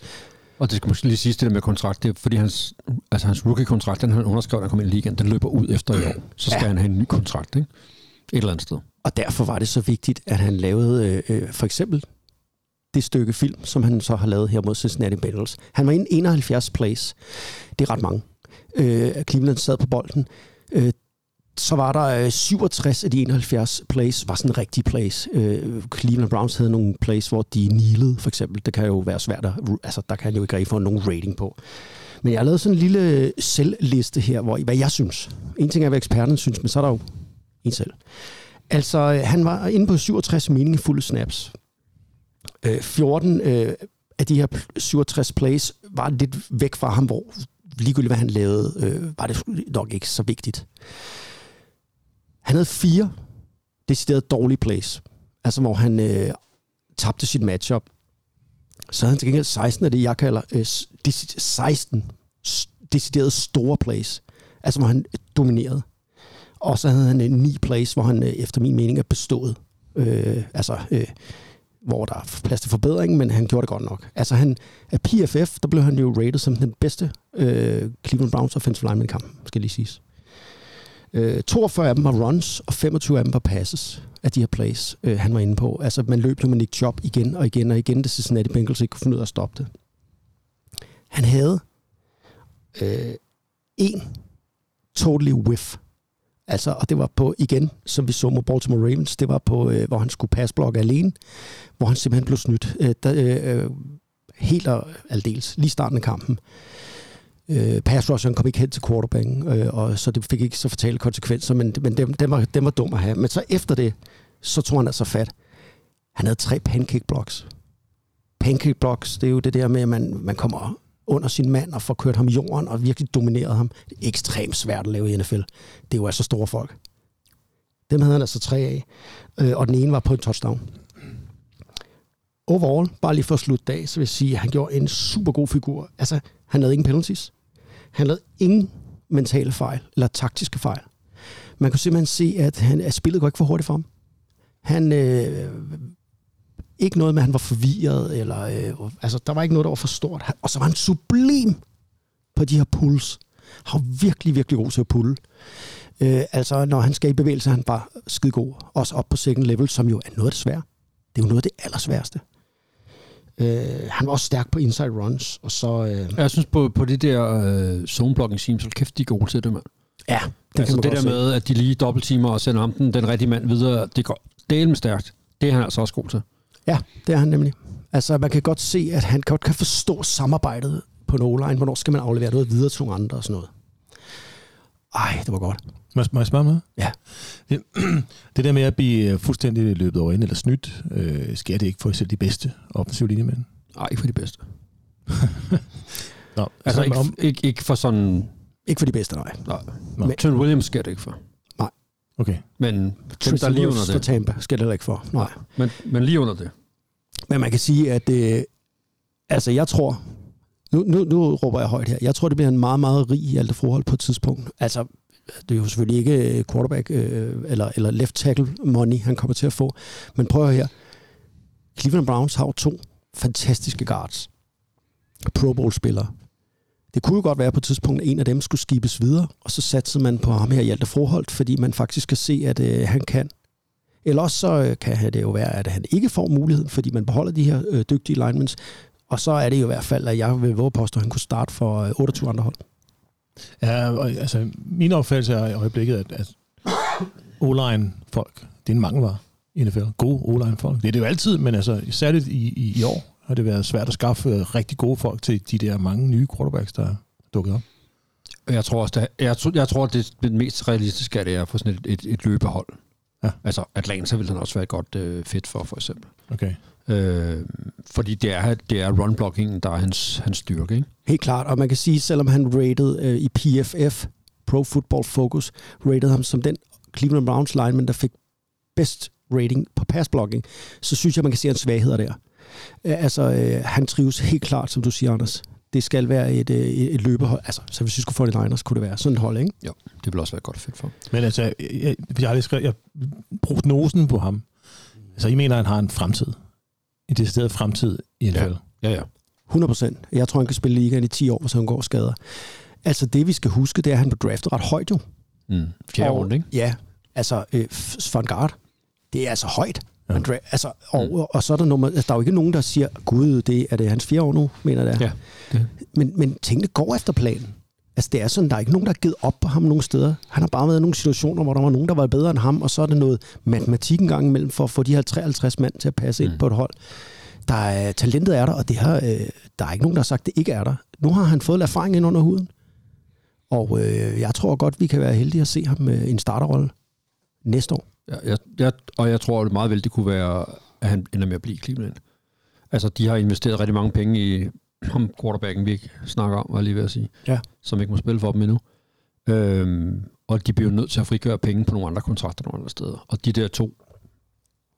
Og det skal måske lige siges, det der med kontrakt, det er, fordi hans, altså hans rookie-kontrakt, den han underskrev, da han kom ind i ligaen, den løber ud efter i år. Så skal Ja. han have en ny kontrakt, ikke? Et eller andet sted. Og derfor var det så vigtigt, at han lavede øh, øh, for eksempel det stykke film, som han så har lavet her mod Cincinnati Bengals. Han var inde 71 plays. Det er ret mange. Øh, Cleveland sad på bolden. Øh, så var der øh, 67 af de 71 plays, var sådan rigtige plays. Øh, Cleveland Browns havde nogle plays, hvor de kneelede, for eksempel. Det kan jo være svært at... Altså, der kan han jo ikke rigtig få nogen rating på. Men jeg har lavet sådan en lille selvliste her, hvor, hvad jeg synes. En ting er, hvad eksperten synes, men så er der jo en selv. Altså, øh, han var inde på 67 meningsfulde snaps. Øh, 14 øh, af de her 67 plays var lidt væk fra ham, hvor ligegyldigt hvad han lavede, øh, var det nok ikke så vigtigt. Han havde fire decideret dårlige plays. Altså, hvor han øh, tabte sit matchup. Så havde han til gengæld 16 af det, jeg kalder øh, 16 decideret store plays. Altså, hvor han øh, dominerede. Og så havde han en ni plays, hvor han øh, efter min mening er bestået. Øh, altså, øh, hvor der er plads til forbedring, men han gjorde det godt nok. Altså han, af PFF, der blev han jo rated som den bedste øh, Cleveland Browns offensive lineman i skal lige siges. Øh, 42 af dem var runs, og 25 af dem var passes af de her plays, øh, han var inde på. Altså man løb jo med Nick Chubb igen og igen og igen, det Cincinnati Bengals ikke kunne finde ud af at stoppe det. Han havde øh, en totally whiff Altså, og det var på, igen, som vi så mod Baltimore Ravens, det var på, øh, hvor han skulle passblokke alene, hvor han simpelthen blev snydt. Øh, der, øh, øh, helt og aldeles, lige starten af kampen. Øh, Øh, pass rusheren kom ikke hen til quarterbacken, øh, og så det fik ikke så fatale konsekvenser, men, men dem, dem, var, dem var dum at have. Men så efter det, så tog han altså fat. Han havde tre pancake blocks. Pancake blocks, det er jo det der med, at man, man kommer under sin mand og får kørt ham i jorden og virkelig domineret ham. Det er ekstremt svært at lave i NFL. Det er jo altså store folk. Dem havde han altså tre af, øh, og den ene var på en touchdown. Overall, bare lige for at slutte dag, så vil jeg sige, at han gjorde en super god figur. Altså, han havde ingen penalties. Han lavede ingen mentale fejl, eller taktiske fejl. Man kunne simpelthen se, at, han, at spillet går ikke for hurtigt for ham. Han, øh, ikke noget med, at han var forvirret, eller, øh, altså, der var ikke noget, der var for stort. Og så var han sublim på de her puls. Han var virkelig, virkelig god til at pulle. Øh, altså, når han skal i bevægelse, er han bare skide god. Også op på second level, som jo er noget af det svære. Det er jo noget af det allersværeste. Øh, han var også stærk på inside runs, og så... Øh, Jeg synes på, på det der øh, zone-blocking team, så kæft, de er gode til det, mand. ja, Det, altså det der se. med, at de lige dobbelttimer og sender ham den, den rigtige mand videre, det går delen stærkt. Det er han altså også god til. Ja, det er han nemlig. Altså, man kan godt se, at han godt kan forstå samarbejdet på en O-line. Hvornår skal man aflevere noget videre til nogle andre og sådan noget. Ej, det var godt. Må, jeg- må jeg spørge noget? Ja. Det, det der med at blive øh, fuldstændig løbet over ind eller snydt, øh, sker det ikke for selv de bedste offensive linjemænd? Nej, ikke for de bedste. Nå, Altså så ikke, om, ikke, ikke for sådan... Ikke for de bedste, nej. Nej. Nå. Men, Trent Williams sker det ikke for. okay. Men dem, der Tristan er lige under for det. Tampa skal det heller ikke for. Nej. Men, men lige under det. Men man kan sige, at øh, altså jeg tror, nu, nu, nu råber jeg højt her, jeg tror, det bliver en meget, meget rig Hjalte Froholt på et tidspunkt. Altså, det er jo selvfølgelig ikke øh, quarterback øh, eller, eller left tackle money, han kommer til at få. Men prøv her. Cleveland Browns har jo to fantastiske guards. Pro Bowl-spillere. Det kunne jo godt være på et tidspunkt, at en af dem skulle skibes videre, og så satsede man på ham her, Hjalte Froholt, fordi man faktisk kan se, at øh, han kan. Eller også så øh, kan det jo være, at han ikke får muligheden, fordi man beholder de her øh, dygtige linemen. Og så er det jo i hvert fald, at jeg vil våge påstå, at han kunne starte for øh, 28 andre hold. Ja, og, altså, min opfattelse er i øjeblikket, at, at O-line folk, det er en mangelvare i NFL. Gode O-line folk. Det er det jo altid, men altså, særligt i, i, i år har det været svært at skaffe øh, rigtig gode folk til de der mange nye quarterbacks, der er dukket op. Jeg tror også, det, jeg, tror, jeg tror, det, det mest realistiske er, det er for sådan et, et, et løbehold. Ja. Altså Atlanta vil han også være et godt øh, fedt for, for eksempel. Okay. Øh, fordi det er, det er run-blockingen, der er hans, hans styrke, ikke? Helt klart, og man kan sige, selvom han rated øh, i PFF, Pro Football Focus, rated ham som den Cleveland Browns lineman, der fik bedst rating på passblocking, så synes jeg, man kan se en svagheder der. Øh, Altså, øh, han trives helt klart, som du siger, Anders. Det skal være et, øh, et et løbehold. Altså, så hvis vi skulle få det Niners, kunne det være sådan et hold, ikke? Jo, det vil også være godt fedt for. Men altså, jeg, jeg, jeg har lige skrevet, jeg, prognosen på ham. Altså, I mener, at han har en fremtid. En decideret fremtid i NFL. Ja. Ja, ja. 100 procent. Jeg tror, han kan spille i ligaen i 10 år, hvis han går skader. Altså, det vi skal huske, det er, at han blev draftet ret højt jo. Mm. Fjerde runde, ikke? Ja, altså øh, Gaard, det er altså højt. Ja. Dra- altså, og, og så er der nummer, altså, der er jo ikke nogen, der siger, gud, det er det hans fjerde år nu, mener jeg det er. Ja, det. Men, men tingene går efter planen. Altså det er sådan, der er ikke nogen, der har givet op på ham nogen steder. Han har bare været i nogle situationer, hvor der var nogen, der var bedre end ham, og så er det noget matematik en gang imellem for at få de her 53 mand til at passe ind Mm. på et hold. Der er, talentet er der, og det her, øh, der er ikke nogen, der har sagt, det ikke er der. Nu har han fået erfaring ind under huden. Og øh, jeg tror godt, vi kan være heldige at se ham med en starterrolle næste år. Jeg, jeg, og jeg tror meget vel, det kunne være, at han ender med at blive i Cleveland. Altså, de har investeret rigtig mange penge i ham quarterbacken, vi ikke snakker om, var lige ved at sige. Ja. Som ikke må spille for dem endnu. Øhm, og de bliver nødt til at frigøre penge på nogle andre kontrakter nogle andre steder. Og de der to,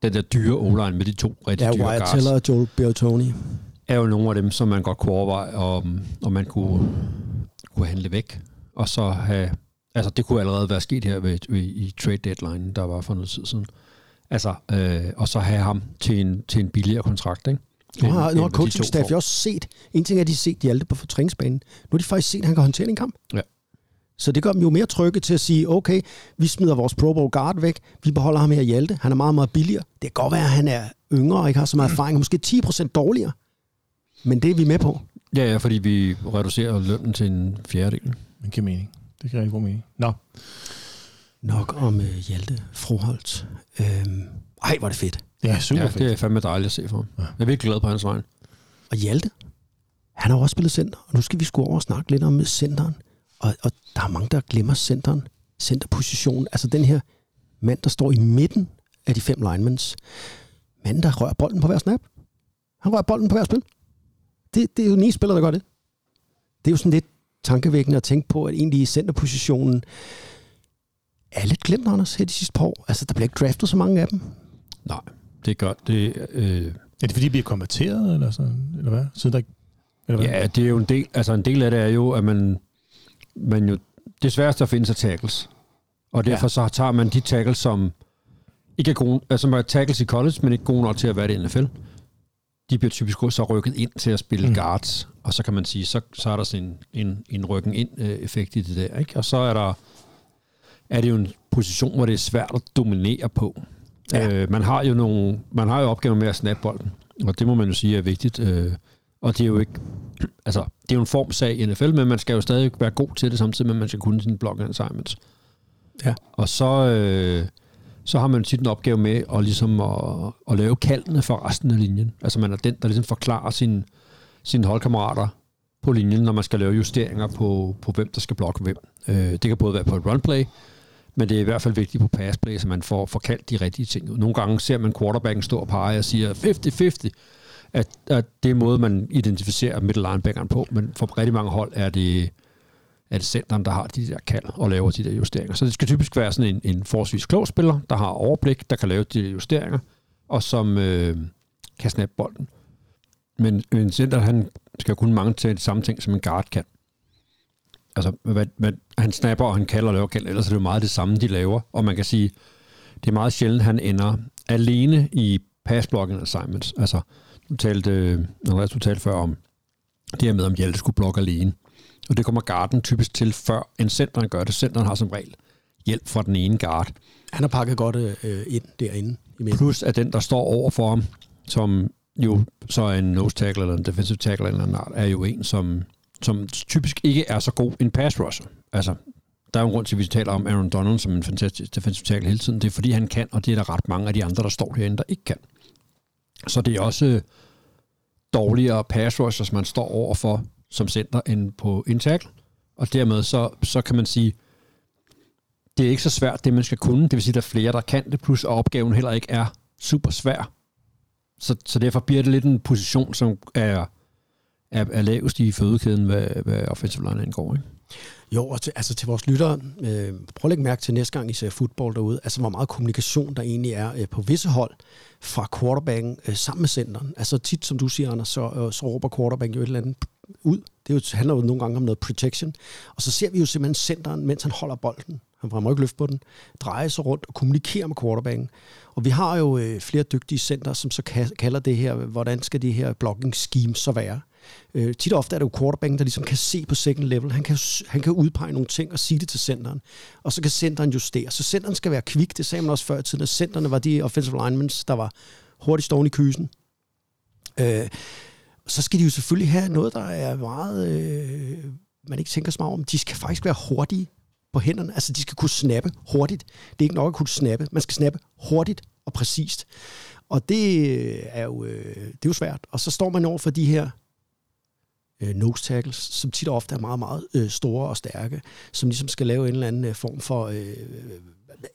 den der dyre o med de to rigtig Ja, dyre Wyatt guards, Teller og Joel Bertoni. er jo nogle af dem, som man godt kunne overveje, om, om man kunne, kunne handle væk. Og så have... Altså, det kunne allerede være sket her ved, ved, i trade deadline, der var for noget tid siden. Altså, øh, og så have ham til en, til en billigere kontrakt, ikke? Nu har, nu har coaching staff jo også set, en ting er, at de har set Hjalte på træningsbanen. Nu har de faktisk set, at han kan håndtere en kamp. Ja. Så det gør dem jo mere trygge til at sige, okay, vi smider vores Pro Bowl guard væk, vi beholder ham her i Hjalte, han er meget, meget billigere. Det kan godt være, at han er yngre og ikke har så meget erfaring, måske 10% dårligere. Men det er vi med på. Ja, ja, fordi vi reducerer lønnen til en fjerdedel. Det giver mening. Det giver rigtig god mening. Nå, Nok om uh, Hjalte Froholt. Øhm, ej, hvor er det fedt. Ja, super Ja, fedt. det er fandme dejligt at se for ham. Ja. Jeg er virkelig glad på hans vej. Og Hjalte, han har jo også spillet center, og nu skal vi sgu over og snakke lidt om centeren. Og, og der er mange, der glemmer centeren, centerpositionen. Altså den her mand, der står i midten af de fem linemans. Manden, der rører bolden på hver snap. Han rører bolden på hver spil. Det, det er jo ni spillere, der gør det. Det er jo sådan lidt tankevækkende at tænke på, at egentlig i centerpositionen er lidt glemt, Anders, her de sidste par år. Altså, der bliver ikke draftet så mange af dem. Nej, det gør det. Øh, Er det fordi, de bliver konverteret, eller, sådan, eller hvad? Siden der. Eller hvad? Ja, det er jo en del, altså en del af det er jo, at man, man jo, det sværeste at finde sig tackles. Og derfor ja. så tager man de tackles, som ikke er gode, altså som er tackles i college, men ikke gode nok til at være det i NFL. De bliver typisk så rykket ind til at spille Mm. guards, og så kan man sige, så, så er der sådan en, en, en rykken ind øh, effekt i det der, ikke? Og så er der er det jo en position, hvor det er svært at dominere på. Ja. Øh, man har jo nogle, man har jo opgaver med at snappe bolden, og det må man jo sige er vigtigt. Øh, og det er jo ikke, altså, det er jo en formsag i NFL, men man skal jo stadig være god til det, samtidig med, at man skal kunne sine block assignments. Ja. Og så, øh, så har man tit en opgave med at, ligesom at, at lave kaldene for resten af linjen. Altså man er den, der ligesom forklarer sine, sine holdkammerater på linjen, når man skal lave justeringer på, på hvem der skal blokke hvem. Øh, det kan både være på et runplay, men det er i hvert fald vigtigt på passplay, så man får, forkaldt de rigtige ting ud. Nogle gange ser man quarterbacken stå og pege og siger 50-50, at, at det er måde, man identificerer middle linebackeren på, men for rigtig mange hold er det, er det centeren, der har de der kald og laver de der justeringer. Så det skal typisk være sådan en, en forholdsvis klog spiller, der har overblik, der kan lave de der justeringer, og som øh, kan snappe bolden. Men en center, han skal kunne mange til de samme ting, som en guard kan. Altså, hvad, hvad, han snapper, og han kalder og laver kald, ellers er det jo meget det samme, de laver. Og man kan sige, det er meget sjældent, han ender alene i pass blocking assignments. Altså, du talte, øh, Andreas, du talte før om det her med, om Hjalte skulle blokke alene. Og det kommer garden typisk til, før en centeren gør det. Centeren har som regel hjælp fra den ene guard. Han har pakket godt øh, ind derinde i midten. Plus at den, der står over for ham, som jo så er en nose tackle eller en defensive tackle eller en art, er jo en, som, som typisk ikke er så god en pass rusher. Altså, der er jo en grund til, at vi taler om Aaron Donald som en fantastisk defensive tackle hele tiden. Det er fordi, han kan, og det er der ret mange af de andre, der står herinde, der ikke kan. Så det er også øh, dårligere pass rushers, man står over for som center end på en tackle. Og dermed så, så kan man sige, det er ikke så svært, det man skal kunne. Det vil sige, at der er flere, der kan det, plus at opgaven heller ikke er super svær. Så, så derfor bliver det lidt en position, som er, er, er lavest i fødekæden, hvad, hvad offensive line angår. Ikke? Jo, og til, altså til vores lyttere, øh, prøv at lægge mærke til næste gang, I ser fodbold derude, altså hvor meget kommunikation der egentlig er øh, på visse hold fra quarterbacken øh, sammen med centeren. Altså tit, som du siger, Anders, så, øh, så råber quarterbacken jo et eller andet ud. Det er jo, handler jo nogle gange om noget protection. Og så ser vi jo simpelthen centeren, mens han holder bolden. Han må ikke løfte på den. Dreje sig rundt og kommunikere med quarterbacken. Og vi har jo øh, flere dygtige center, som så kalder det her, hvordan skal de her blocking schemes så være. Øh, tit og ofte er det jo quarterbacken, der ligesom kan se på second level. Han kan, han kan udpege nogle ting og sige det til centeren. Og så kan centeren justere. Så centeren skal være kvik. Det sagde man også før i tiden, at centerne var de offensive linemen, der var hurtigt stående i kysen. Øh, så skal de jo selvfølgelig have noget, der er meget... Øh, man ikke tænker så meget om. De skal faktisk være hurtige på hænderne. Altså, de skal kunne snappe hurtigt. Det er ikke nok at kunne snappe. Man skal snappe hurtigt og præcist. Og det er jo, øh, det er jo svært. Og så står man over for de her øh, nose tackles, som tit og ofte er meget, meget øh, store og stærke, som ligesom skal lave en eller anden øh, form for, øh,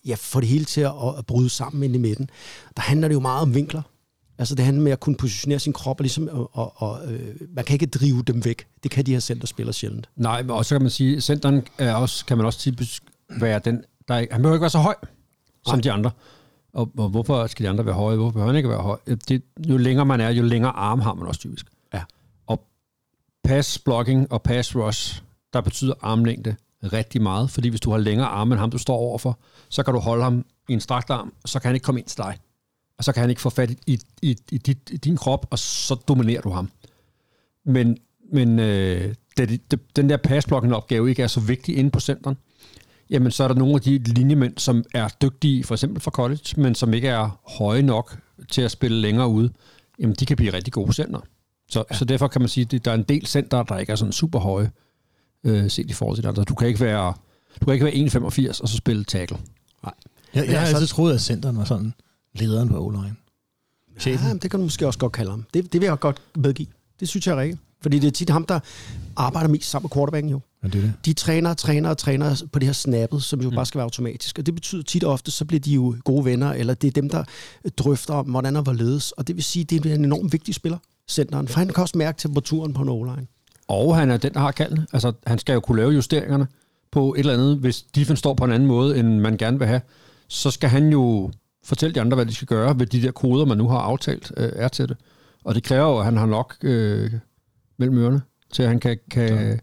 ja, få det hele til at, at bryde sammen ind i midten. Der handler det jo meget om vinkler. Altså det handler med at kunne positionere sin krop, og, ligesom, og, og, og øh, man kan ikke drive dem væk. Det kan de her centerspillere sjældent. Nej, og så kan man sige, at centeren er også, kan man også typisk være den, der er, han behøver ikke være så høj som Nej. de andre. Og, og hvorfor skal de andre være høje? Hvorfor behøver han ikke være høj? Det, jo længere man er, jo længere arm har man også typisk. Pass blocking og pass rush, der betyder armlængde rigtig meget, fordi hvis du har længere arme end ham, du står overfor, så kan du holde ham i en strakt arm, så kan han ikke komme ind til dig. Og så kan han ikke få fat i, i, i, i, dit, i din krop, og så dominerer du ham. Men, men øh, da det, den der passblocking opgave ikke er så vigtig inde på centeren, jamen så er der nogle af de linjemænd, som er dygtige, for eksempel fra college, men som ikke er høje nok til at spille længere ude, jamen de kan blive rigtig gode center. Så, ja. så derfor kan man sige, at der er en del center, der ikke er sådan super høje, øh, set i forhold til det andre. Du kan ikke være, du kan ikke være 1,85 og så spille tackle. Jeg, jeg Men har altså- altid troet, at centeren var sådan lederen på O-line. Chefen. Ja, det kan du måske også godt kalde ham. Det, det vil jeg godt medgive. Det synes jeg er rigtigt. Fordi det er tit ham, der arbejder mest sammen med quarterbacken jo. Men det er det. De træner, træner og træner på det her snappet, som jo mm. bare skal være automatisk. Og det betyder tit og ofte, så bliver de jo gode venner, eller det er dem, der drøfter om, hvordan og hvorledes. Og det vil sige, det er en enormt vigtig spiller, centeren. For han kan også mærke temperaturen på en O-line. Og han er den, der har kalden. Altså, han skal jo kunne lave justeringerne på et eller andet. Hvis defense står på en anden måde, end man gerne vil have, så skal han jo fortælle de andre, hvad de skal gøre ved de der koder, man nu har aftalt øh, er til det. Og det kræver jo, at han har nok øh, mellem ørerne, til at han kan, kan,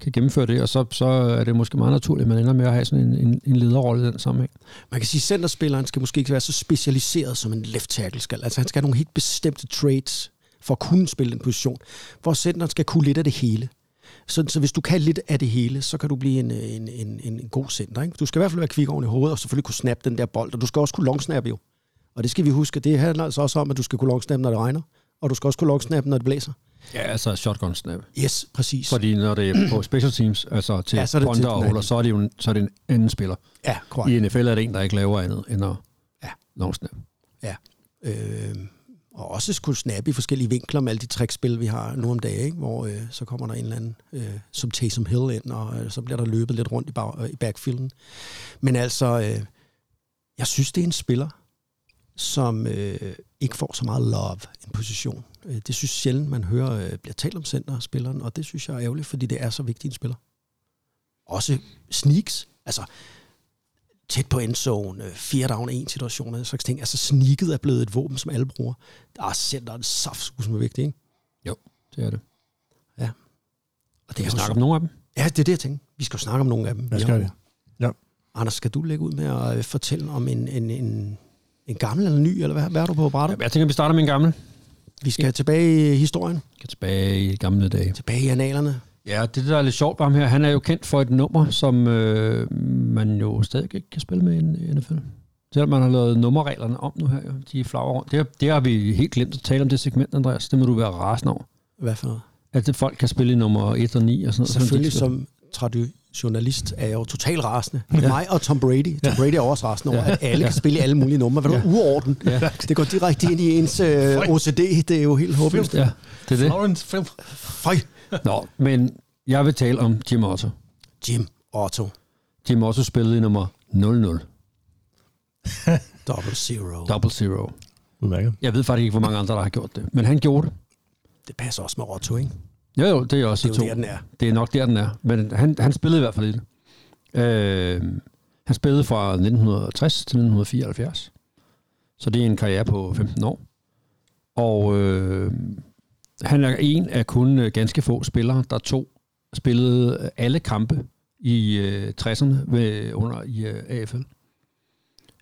kan gennemføre det, og så, så er det måske meget naturligt, at man ender med at have sådan en, en, en lederrolle i den sammenhæng. Man kan sige, at centerspilleren skal måske ikke være så specialiseret, som en left tackle skal. Altså han skal have nogle helt bestemte traits for at kunne spille den position, hvor centeren skal kunne lidt af det hele. Så, så hvis du kan lidt af det hele, så kan du blive en, en, en, en god center. Ikke? Du skal i hvert fald være kvik oven i hovedet, og selvfølgelig kunne snappe den der bold, og du skal også kunne longsnappe jo. Og det skal vi huske, det handler altså også om, at du skal kunne longsnappe, når det regner, og du skal også kunne longsnappe, når det blæser. Ja, altså shotgun snap. Yes, præcis. Fordi når det er på special teams, altså til Ja, så er punter til og holder, så er det jo en, så er det en anden spiller. Ja, korrekt. I NFL er det en, der ikke laver andet end at Ja. long snap. Ja. Øh, og også skulle snappe i forskellige vinkler med alle de trickspil, vi har nu om dagen, ikke? hvor øh, så kommer der en eller anden, øh, som Taysom Hill ind, og øh, så bliver der løbet lidt rundt i, bag, øh, i backfielden. Men altså, øh, jeg synes, det er en spiller, som øh, ikke får så meget love en position. Øh, det synes sjældent, man hører øh, bliver talt om centerspilleren, og det synes jeg er ærgerligt, fordi det er så vigtig en spiller. Også sneaks, altså tæt på endzone, øh, fire down, en situation, og den slags ting. Altså sneaket er blevet et våben, som alle bruger. Der er centeren saft, som er vigtigt, ikke? Det er det. Og det Vi er jo snakke om nogle af dem. Ja, det er det, jeg tænker. Vi skal jo snakke om nogle af dem. Vi har vi? jo- Ja. Anders, skal du lægge ud med at øh, fortælle om en, en, en, en gammel eller ny, eller hvad, hvad er du på brættet? Jeg tænker, vi starter med en gammel. Vi skal tilbage i historien, Skal tilbage i gamle dage. tilbage i analerne. Ja, det der er lidt sjovt ved ham her, han er jo kendt for et nummer, som øh, man jo stadig ikke kan spille med i NFL. Selvom man har lavet nummerreglerne om nu her, jo. de flagrer rundt. Det, har- det har vi helt glemt at tale om det segment, Andreas. Det må du være rasende over. Hvad for noget? At det folk kan spille i nummer 1 og 9 og sådan noget. Selvfølgelig Sådan, som traditionalist er jeg jo totalt rasende. Ja. Mig og Tom Brady. Tom Brady er også rasende over, at alle kan spille i alle mulige numre. Hvad er du uorden? Ja. Det går direkte ind i ens øh, OCD. Det er jo helt håbløst. Ja, det er det. Florence. Føj. Nå, men jeg vil tale om Jim Otto. Jim Otto. Jim Otto spillede i nummer 00. Double zero. Double Zero. Udmærket. Jeg ved faktisk ikke, hvor mange andre, der har gjort det. Men han gjorde det. Det passer også med Otto, ikke? Jo, jo, det er også Det er jo to. der, den er. Det er nok der, den er. Men han, han spillede i hvert fald i det. Øh, han spillede fra 1960 til 1974. Så det er en karriere på 15 år. Og øh, han er en af kun øh, ganske få spillere, der to spillede øh, alle kampe i øh, 60'erne ved, under i øh, AFL.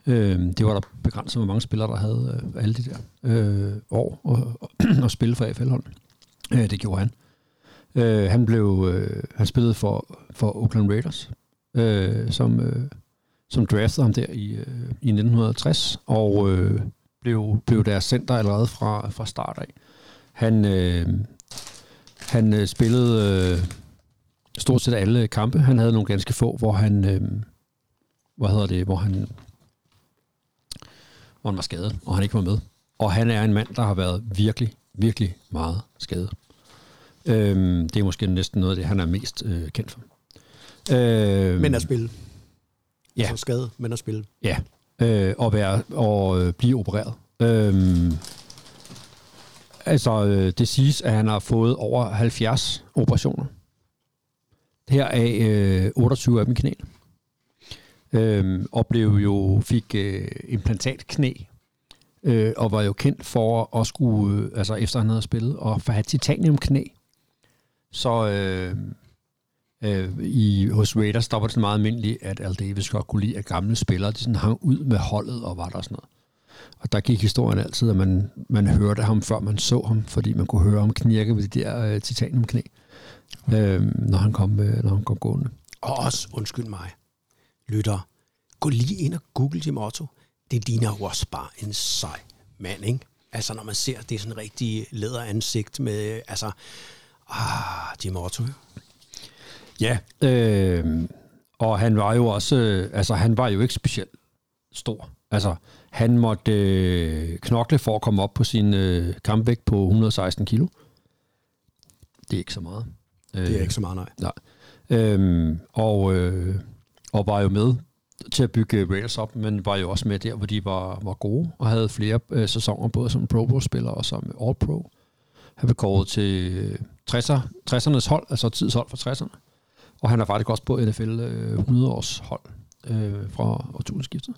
Øh, det var der begrænset, hvor mange spillere, der havde øh, alle de der øh, år og, og, og spille for AFL-holdet. Øh, det gjorde han. Øh, han blev øh, han spillede for, for Oakland Raiders, øh, som, øh, som draftede ham der i, øh, i 1960, og øh, blev, blev deres center allerede fra, fra start af. Han, øh, han øh, spillede øh, stort set alle kampe. Han havde nogle ganske få, hvor han, øh, hvad hedder det, hvor han, hvor han var skadet, og han ikke var med. Og han er en mand, der har været virkelig, virkelig meget skadet. Øhm, det er måske næsten noget af det, han er mest øh, kendt for. Øhm, Men at spille. Ja. Så skade, men at spille. Ja, øh, og, være, og øh, blive opereret. Øhm, altså, øh, det siges, at han har fået over 70 operationer. Her øh, 28 af dem i knæ. Øhm, og blev jo, fik øh, implantatknæ, øh, og var jo kendt for at skulle, øh, altså efter han havde spillet, og for at have titaniumknæ. Så øh, øh, i, hos Raiders, der var det sådan meget almindeligt, at Al Davis godt kunne lide, at gamle spillere de sådan hang ud med holdet og var der sådan noget. Og der gik historien altid, at man, man hørte ham, før man så ham, fordi man kunne høre ham knirke ved de der øh, titaniumknæ, øh, når, han kom, øh, når han kom gående. Og også, undskyld mig, lytter, gå lige ind og google Jim Otto. Det ligner jo også bare en sej mand, ikke? Altså, når man ser, det er sådan en rigtig læderansigt med, altså, ah, Jim Otto. Ja, øh, og han var jo også, øh, altså han var jo ikke specielt stor. Altså, han måtte øh, knokle for at komme op på sin øh, kampvægt på 116 kilo. Det er ikke så meget. Øh, Det er ikke så meget, nej. Nej. Øhm, og, øh, og var jo med til at bygge Raiders op, men var jo også med der, hvor de var, var gode, og havde flere øh, sæsoner, både som Pro Bowl-spiller og som All-Pro. Han blev kåret til øh, 60'er, 60'ernes hold, altså tidshold fra 60'erne. Og han er faktisk også på NFL øh, 100-års hold øh, fra årtusindskiftet.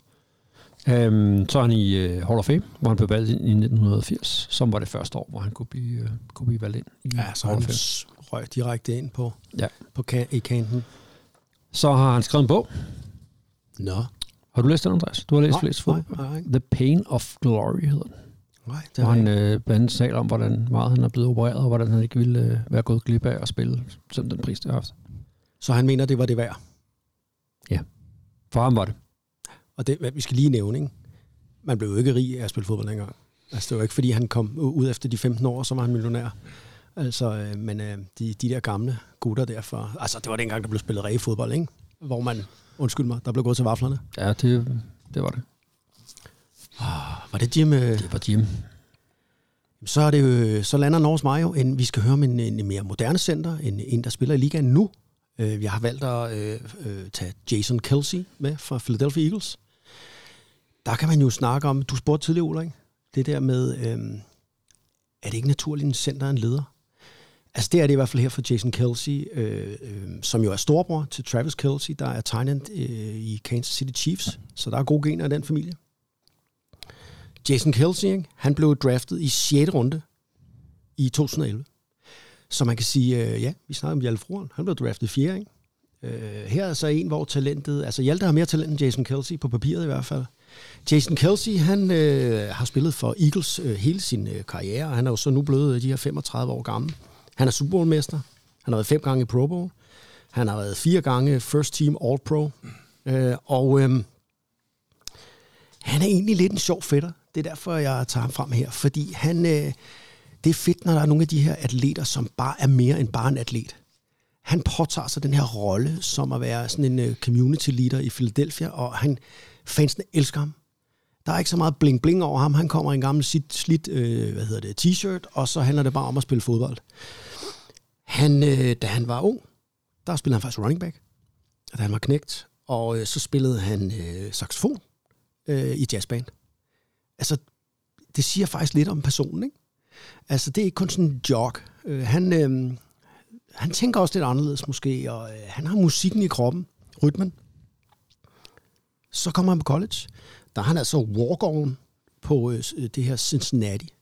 Øhm, så er han i øh, Hall of Fame, hvor han blev valgt ind i 1980, som var det første år, hvor han kunne blive, øh, kunne blive valgt ind i Ja, så Hall han røg direkte ind på, Ja. på kan, i kanten. Så har han skrevet en bog, Nå, Har du læst den, Andreas? Du har læst Nej, flest fodbold. nej, nej. The Pain of Glory hedder den. nej, det Hvor han øh, blandt andet taler om, hvordan meget han er blevet opereret, og hvordan han ikke ville øh, være gået glip af at spille, som den pris, det har haft. Så han mener, det var det værd. For ham var det. Og det, vi skal lige nævne, ikke? Man blev jo ikke rig af at spille fodbold dengang. Altså, det var ikke, fordi han kom ud efter de 15 år, så var han millionær. Altså, øh, men øh, de, de der gamle gutter derfor... Altså, det var dengang, der blev spillet rigtig fodbold, ikke? Hvor man, undskyld mig, der blev gået til vaflerne. Ja, det, det var det. Var det Jim? Øh, Det var Jim. så, er det jo, så lander Norges jo, en, vi skal høre om en, en mere moderne center, en, en der spiller i ligaen nu. Jeg har valgt at øh, tage Jason Kelsey med fra Philadelphia Eagles. Der kan man jo snakke om, du spurgte tidligere, ikke? det der med, øh, er det ikke naturligt, en center er en leder? Altså det er det i hvert fald her for Jason Kelsey, øh, øh, som jo er storbror til Travis Kelsey, der er tegnet øh, i Kansas City Chiefs, så der er gode gener i den familie. Jason Kelsey, ikke? han blev draftet i 6. runde i 2011. Så man kan sige, øh, ja, vi snakker om Hjalte Froren. Han blev draftet i 4. Ikke? Øh, her er så en, hvor talentet... Altså Hjalte har mere talent end Jason Kelsey, på papiret i hvert fald. Jason Kelsey, han øh, har spillet for Eagles øh, hele sin øh, karriere, og han er jo så nu blevet øh, de her 35 år gammel. Han er Super Bowl-mester. Han har været fem gange i Pro Bowl. Han har været fire gange First Team All-Pro. Øh, og øh, han er egentlig lidt en sjov fætter. Det er derfor, jeg tager ham frem her. Fordi han, øh, det er fedt, når der er nogle af de her atleter, som bare er mere end bare en atlet. Han påtager sig den her rolle som at være sådan en øh, community leader i Philadelphia, og han, fansene elsker ham. Der er ikke så meget bling-bling over ham. Han kommer i en gammel slidt, slidt øh, hvad hedder det, t-shirt, og så handler det bare om at spille fodbold. Han, øh, da han var ung, der spillede han faktisk running back, da han var knægt, og øh, så spillede han øh, saxofon øh, i jazzband. Altså, det siger faktisk lidt om personen, ikke? Altså, det er ikke kun sådan en jog. Øh, han, øh, han tænker også lidt anderledes måske, og øh, han har musikken i kroppen, rytmen. Så kommer han på college. Der er han altså walk-on på øh, øh, det her Cincinnati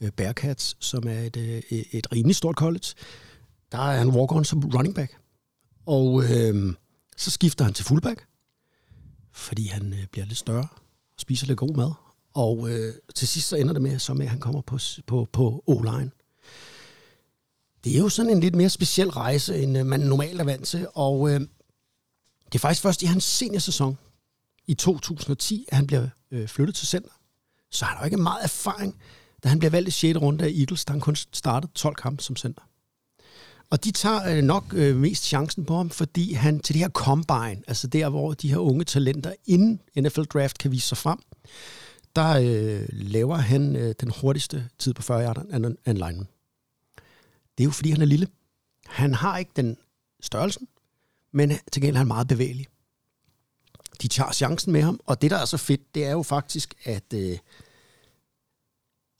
øh, Bearcats, som er et, øh, et rimelig stort college. Der er han walk-on som running back. Og øh, så skifter han til fullback, fordi han øh, bliver lidt større og spiser lidt god mad. Og øh, til sidst så ender det med, så med, at han kommer på, på, på O-line. Det er jo sådan en lidt mere speciel rejse, end øh, man normalt er vant til. Og øh, det er faktisk først i hans seniorsæson i 2010, at han bliver øh, flyttet til center. Så han har jo ikke meget erfaring, da han bliver valgt i 6. runde af Eagles, da han kun startede 12 kampe som center. Og de tager øh, nok øh, mest chancen på ham, fordi han til det her combine, altså der, hvor de her unge talenter inden NFL Draft kan vise sig frem, der øh, laver han øh, den hurtigste tid på 40 yarder af en lineman. Det er jo fordi, han er lille. Han har ikke den størrelsen, men til gengæld er han meget bevægelig. De tager chancen med ham, og det, der er så fedt, det er jo faktisk, at øh,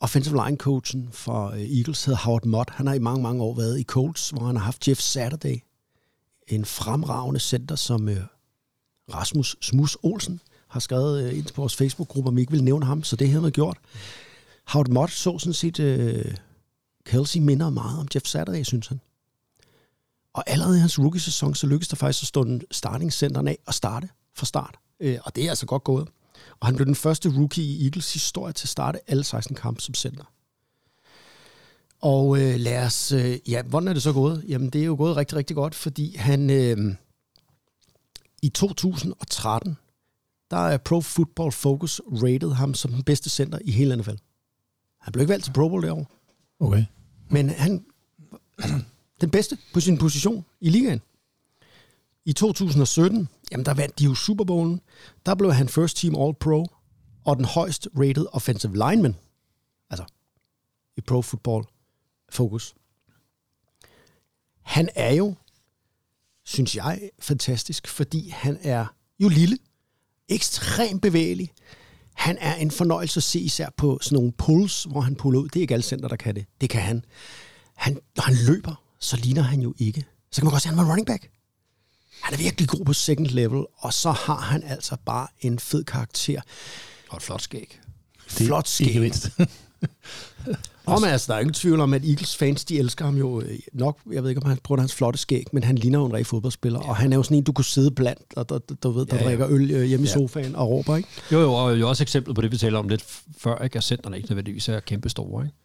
offensive line coachen for øh, Eagles hedder Howard Mott. Han har i mange, mange år været i Colts, hvor han har haft Jeff Saturday, en fremragende center, som øh, Rasmus Smus Olsen har skrevet øh, ind på vores Facebook-gruppe, om vi ikke vil nævne ham, så det havde han gjort. Howard Mott så sådan set, øh, Kelsey minder meget om Jeff Saturday, synes han. Og allerede i hans rookie-sæson, så lykkedes der faktisk at stå den starting af og starte fra start. Øh, og det er altså godt gået. Og han blev den første rookie i Eagles historie til at starte alle 16 kampe som center. Og øh, lad os... Øh, ja, hvordan er det så gået? Jamen, det er jo gået rigtig, rigtig godt, fordi han... Øh, I 2013, der er Pro Football Focus rated ham som den bedste center i hele NFL. Han blev ikke valgt til Pro Bowl derovre. Okay. Men han altså, den bedste på sin position i ligaen. I 2017, jamen der vandt de jo Super Bowlen. Der blev han first team all pro og den højst rated offensive lineman. Altså i pro football fokus. Han er jo, synes jeg, fantastisk, fordi han er jo lille, ekstremt bevægelig. Han er en fornøjelse at se især på sådan nogle pulls, hvor han puller ud. Det er ikke alle center, der kan det. Det kan han. han når han løber, så ligner han jo ikke. Så kan man godt sige, at han var running back. Han er virkelig god på second level, og så har han altså bare en fed karakter. Og et flot skæg. Det flot skæg. Ikke mindst. Og men altså, der er ingen tvivl om, at Eagles fans, de elsker ham jo øh, nok, jeg ved ikke, om han prøver hans flotte skæg, men han ligner jo en rigtig fodboldspiller, ja. og han er jo sådan en, du kunne sidde blandt, og der, du ved, der ja, ja. drikker øl øh, hjemme ja. i sofaen og råber, ikke? Jo, jo, og jo også eksempel på det, vi taler om lidt før, ikke? at centerne ikke nødvendigvis er kæmpe store, ikke?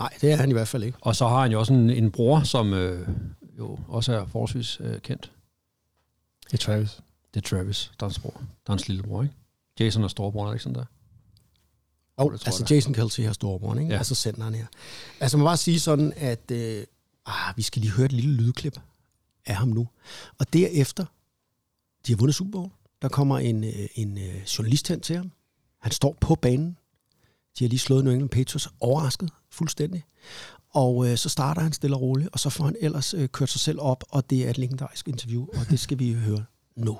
Nej, det er han i hvert fald ikke. Og så har han jo også en, en bror, som øh, jo også er forholdsvis øh, kendt. Det er Travis. Det er Travis, der er hans bror. Der er hans lillebror, ikke? Jason er storebror, er det ikke sådan der? Oh, altså Jason Kelsey har storebror, ikke? Ja. Altså senderen her. Altså man må bare sige sådan, at øh, ah, vi skal lige høre et lille lydklip af ham nu. Og derefter, de har vundet Super Bowl, der kommer en, øh, en øh, journalist hen til ham. Han står på banen. De har lige slået New England Patriots overrasket fuldstændig. Og øh, så starter han stille og roligt, og så får han ellers øh, kørt sig selv op, og det er et legendarisk interview, og det skal vi høre nu.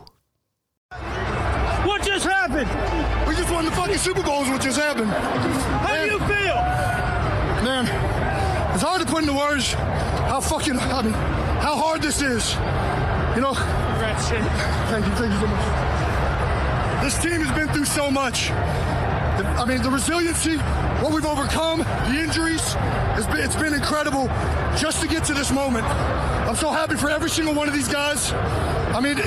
What just happened? We just won the fucking Super Bowls, what just happened. How do you feel? Man, it's hard to put into words how fucking, I mean, how hard this is. You know? Congrats. Thank you, thank you so much. This team has been through so much. I mean, the resiliency, what we've overcome, the injuries, it's been, it's been incredible just to get to this moment. I'm so happy for every single one of these guys. I mean,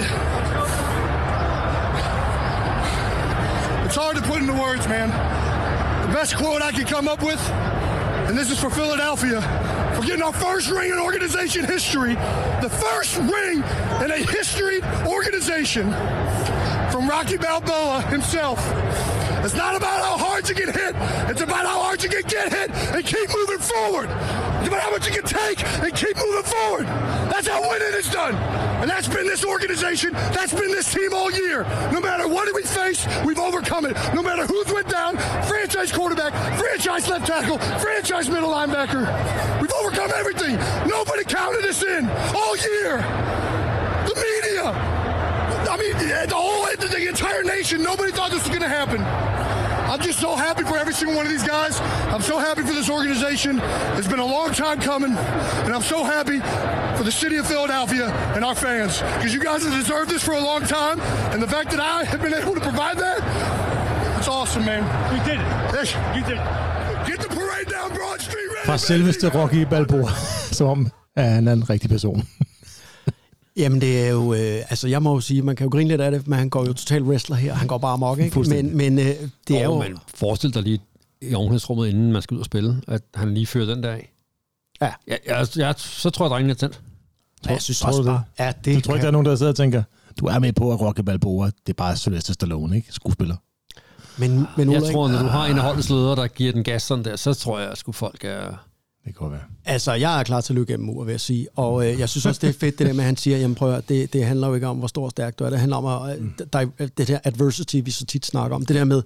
it's hard to put into words, man. The best quote I could come up with, and this is for Philadelphia, for getting our first ring in organization history, the first ring in a history organization from Rocky Balboa himself. It's not about how hard you get hit. It's about how hard you can get hit and keep moving forward. It's about how much you can take and keep moving forward. That's how winning is done. And that's been this organization. That's been this team all year. No matter what we face, we've overcome it. No matter who's went down, franchise quarterback, franchise left tackle, franchise middle linebacker. We've overcome everything. Nobody counted us in all year. The media, I mean, the whole, the entire nation, nobody thought this was going to happen. I'm just so happy for every single one of these guys. I'm so happy for this organization. It's been a long time coming, and I'm so happy for the city of Philadelphia and our fans because you guys have deserved this for a long time, and the fact that I have been able to provide that, it's awesome, man. You did it. Yes. You did it. Get the parade down Broad Street. ready, Fra baby. selveste Rocky Balboa, som om at han er en rigtig person. Jamen det er jo, øh, altså jeg må jo sige, man kan jo grine lidt af det, men han går jo totalt wrestler her. Han går bare amok, ikke? Men, men øh, det er jo... Men forestil dig lige i omklædningsrummet, inden man skal ud og spille, at han lige fører den der af. Ja. Jeg, jeg, jeg, så tror jeg, drengen er tændt. jeg synes tror også du det? bare, ja, det Du tror ikke, der er nogen, der sidder og tænker, du er med på, at Rocky Balboa, det er bare Sylvester Stallone, ikke? Skuespiller. men, men Jeg Ulrik, tror, når du har en af holdets ledere, der giver den gas sådan der, så tror jeg, at sgu folk er... Det kan være. Altså, jeg er klar til at løbe gennem mur, vil jeg sige. Og øh, jeg synes også, det er fedt, det der med, at han siger, jamen prøv at, det, det handler jo ikke om, hvor stor og stærk du er. Det handler om, at, mm. der, det der adversity, vi så tit snakker om. Det der med,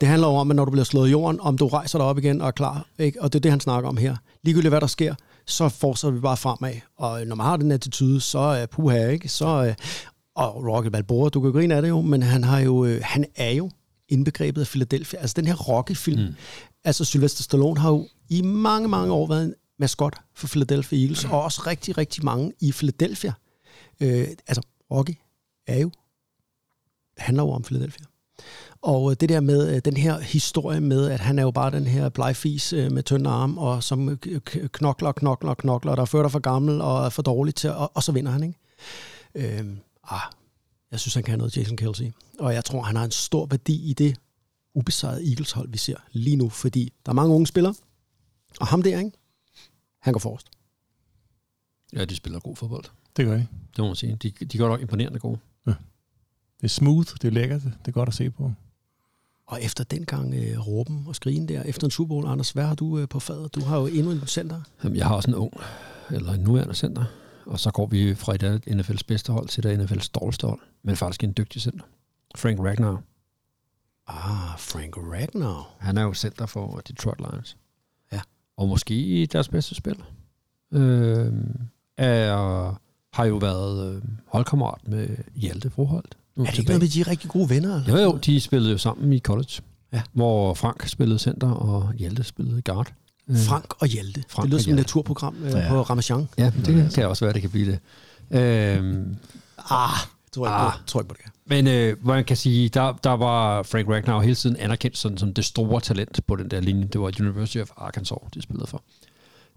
det handler jo om, at når du bliver slået i jorden, om du rejser dig op igen og er klar. Ikke? Og det er det, han snakker om her. Ligegyldigt hvad der sker, så fortsætter vi bare fremad. Og når man har den attitude, så er uh, puha, ikke? Så, uh, og Rocky Balboa, du kan jo grine af det jo, men han, har jo, øh, han er jo indbegrebet af Philadelphia. Altså den her Rocky-film. Mm. Altså Sylvester Stallone har jo i mange, mange år været en maskot for Philadelphia Eagles, og også rigtig, rigtig mange i Philadelphia. Øh, altså Rocky er jo, handler jo om Philadelphia. Og øh, det der med øh, den her historie med, at han er jo bare den her blegfis øh, med tynde arm, og som knokler, knokler, knokler, der er før for gammel og er for dårlig til, og, og så vinder han, ikke? Øh, ah, jeg synes, han kan have noget Jason Kelsey. Og jeg tror, han har en stor værdi i det ubesejrede Eagles-hold, vi ser lige nu, fordi der er mange unge spillere, og ham der, ikke? Han går forrest. Ja, de spiller god fodbold. Det gør de. Det må man sige. De, de gør nok imponerende gode. Det er smooth, det er lækkert, det er godt at se på. Og efter den gang øh, råben og skrigen der, efter en Super Bowl, Anders, hvad har du øh, på fadet? Du har jo endnu en center. Jamen, jeg har også en ung, eller en nuværende center. Og så går vi fra et af NFL's bedste hold til et af NFL's dårligste hold. Men faktisk en dygtig center. Frank Ragnar. Ah, Frank Ragnar. Han er jo center for Detroit Lions. Ja. Og måske deres bedste spiller. Øh, er, har jo været øh, holdkammerat med Hjalte Froholt. Nu Er det ikke noget med, de er rigtig gode venner? Eller? Jo, jo, de spillede jo sammen i college. Ja. Hvor Frank spillede center, og Hjalte spillede guard. Øh, Frank og Hjalte. Frank det lyder som et naturprogram øh, Ja. på Ramachan. Ja, det kan også være, det kan blive det. Øh, Ah, tror jeg, Ah. ah. tror jeg på det kan. Men øh, man kan sige, der, der var Frank Ragnar hele tiden anerkendt sådan, som det store talent på den der linje. Det var University of Arkansas, de spillede for.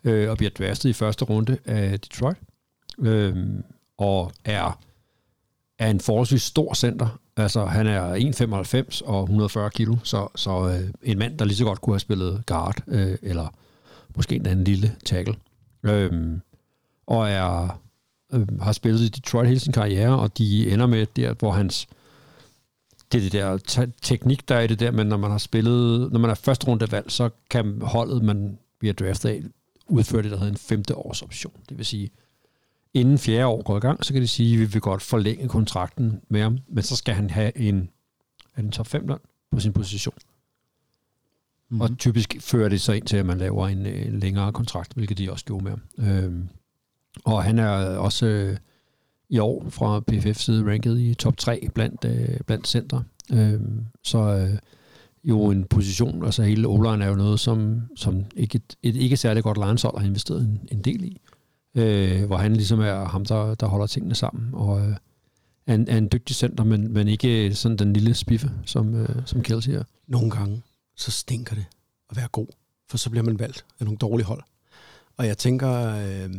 Øh, og bliver draftet i første runde af Detroit. Øh, og er, er en forholdsvis stor center. Altså, han er 1,95 og 140 kilo, så, så øh, en mand, der lige så godt kunne have spillet guard, øh, eller måske en anden lille tackle. Øh, og er øh, har spillet i Detroit hele sin karriere, og de ender med der, hvor hans det er det der te- teknik, der er i det der, men når man har spillet, når man er første runde valg, så kan holdet, man bliver draftet af, udføre det, der hedder en femte års option. Det vil sige, inden fjerde år går i gang, så kan de sige, at vi vil godt forlænge kontrakten med ham, men så skal han have en, er det en top 5 løn på sin position. Mm. Og typisk fører det så ind til, at man laver en, øh, en længere kontrakt, hvilket de også gjorde med ham. Øhm, og han er også øh, i år fra PFF side ranket i top 3 blandt, øh, blandt center. Øhm, så øh, jo en position, altså hele Olan er jo noget, som, som ikke, et, et ikke særlig godt lineshold har investeret en, en del i. Øh, hvor han ligesom er ham, der, der holder tingene sammen. Og øh, er, en, er en dygtig center, men, men ikke sådan den lille spiffe, som, øh, som Kelsey er. Nogle gange, så stinker det at være god, for så bliver man valgt af nogle dårlige hold. Og jeg tænker, øh,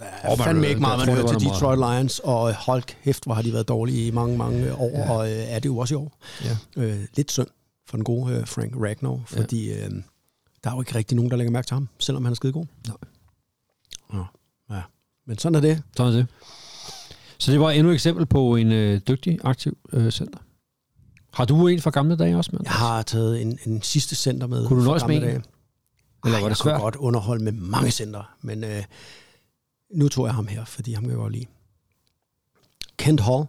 der er fandme øh, ikke meget, man hører til Detroit Lions, og hold kæft, hvor har de været dårlige i mange, mange år, ja. og øh, er det jo også i år. Ja. Øh, lidt synd for den gode øh, Frank Ragnar, fordi øh, der er jo ikke rigtig nogen, der lægger mærke til ham, selvom han er skide god. Nej. Ja. ja. Men sådan er det. Sådan er det. Så det var endnu et eksempel på en øh, dygtig, aktiv øh, center. Har du en fra gamle dage også, med? Jeg har taget en, en sidste center med. Kunne du nøjes med en? dage. Eller Ej, var det jeg svært? kunne godt underholde med mange center, men øh, nu tog jeg ham her, fordi ham kan jeg godt lide. Kent Hall,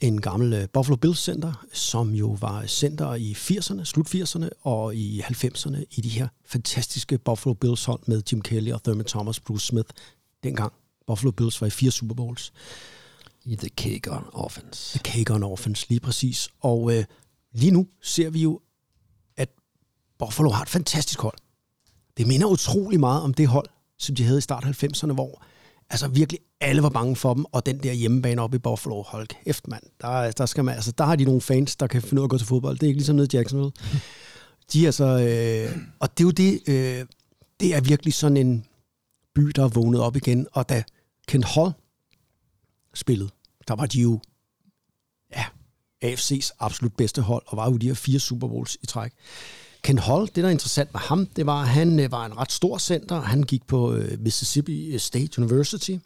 en gammel øh, Buffalo Bills center, som jo var center i 80'erne, slut 80'erne og i 90'erne i de her fantastiske Buffalo Bills hold med Jim Kelly og Thurman Thomas, Bruce Smith. Dengang Buffalo Bills var i fire Super Bowls. I The K-Gun Offense. The K-Gun Offense, lige præcis. Og øh, lige nu ser vi jo Buffalo har et fantastisk hold. Det minder utrolig meget om det hold, som de havde i start 90'erne, hvor altså virkelig alle var bange for dem, og den der hjemmebane oppe i Buffalo, hold kæft mand, der, der, skal man, altså, der har de nogle fans, der kan finde ud af at gå til fodbold. Det er ikke ligesom nede i Jacksonville. De er altså, øh, og det er jo det, øh, det er virkelig sådan en by, der er vågnet op igen, og da Kent Hall spillede, der var de jo ja, AFC's absolut bedste hold, og var jo de her fire Super Bowls i træk. Ken Hall, det der er interessant med ham, det var, at han øh, var en ret stor center. Han gik på øh, Mississippi øh, State University.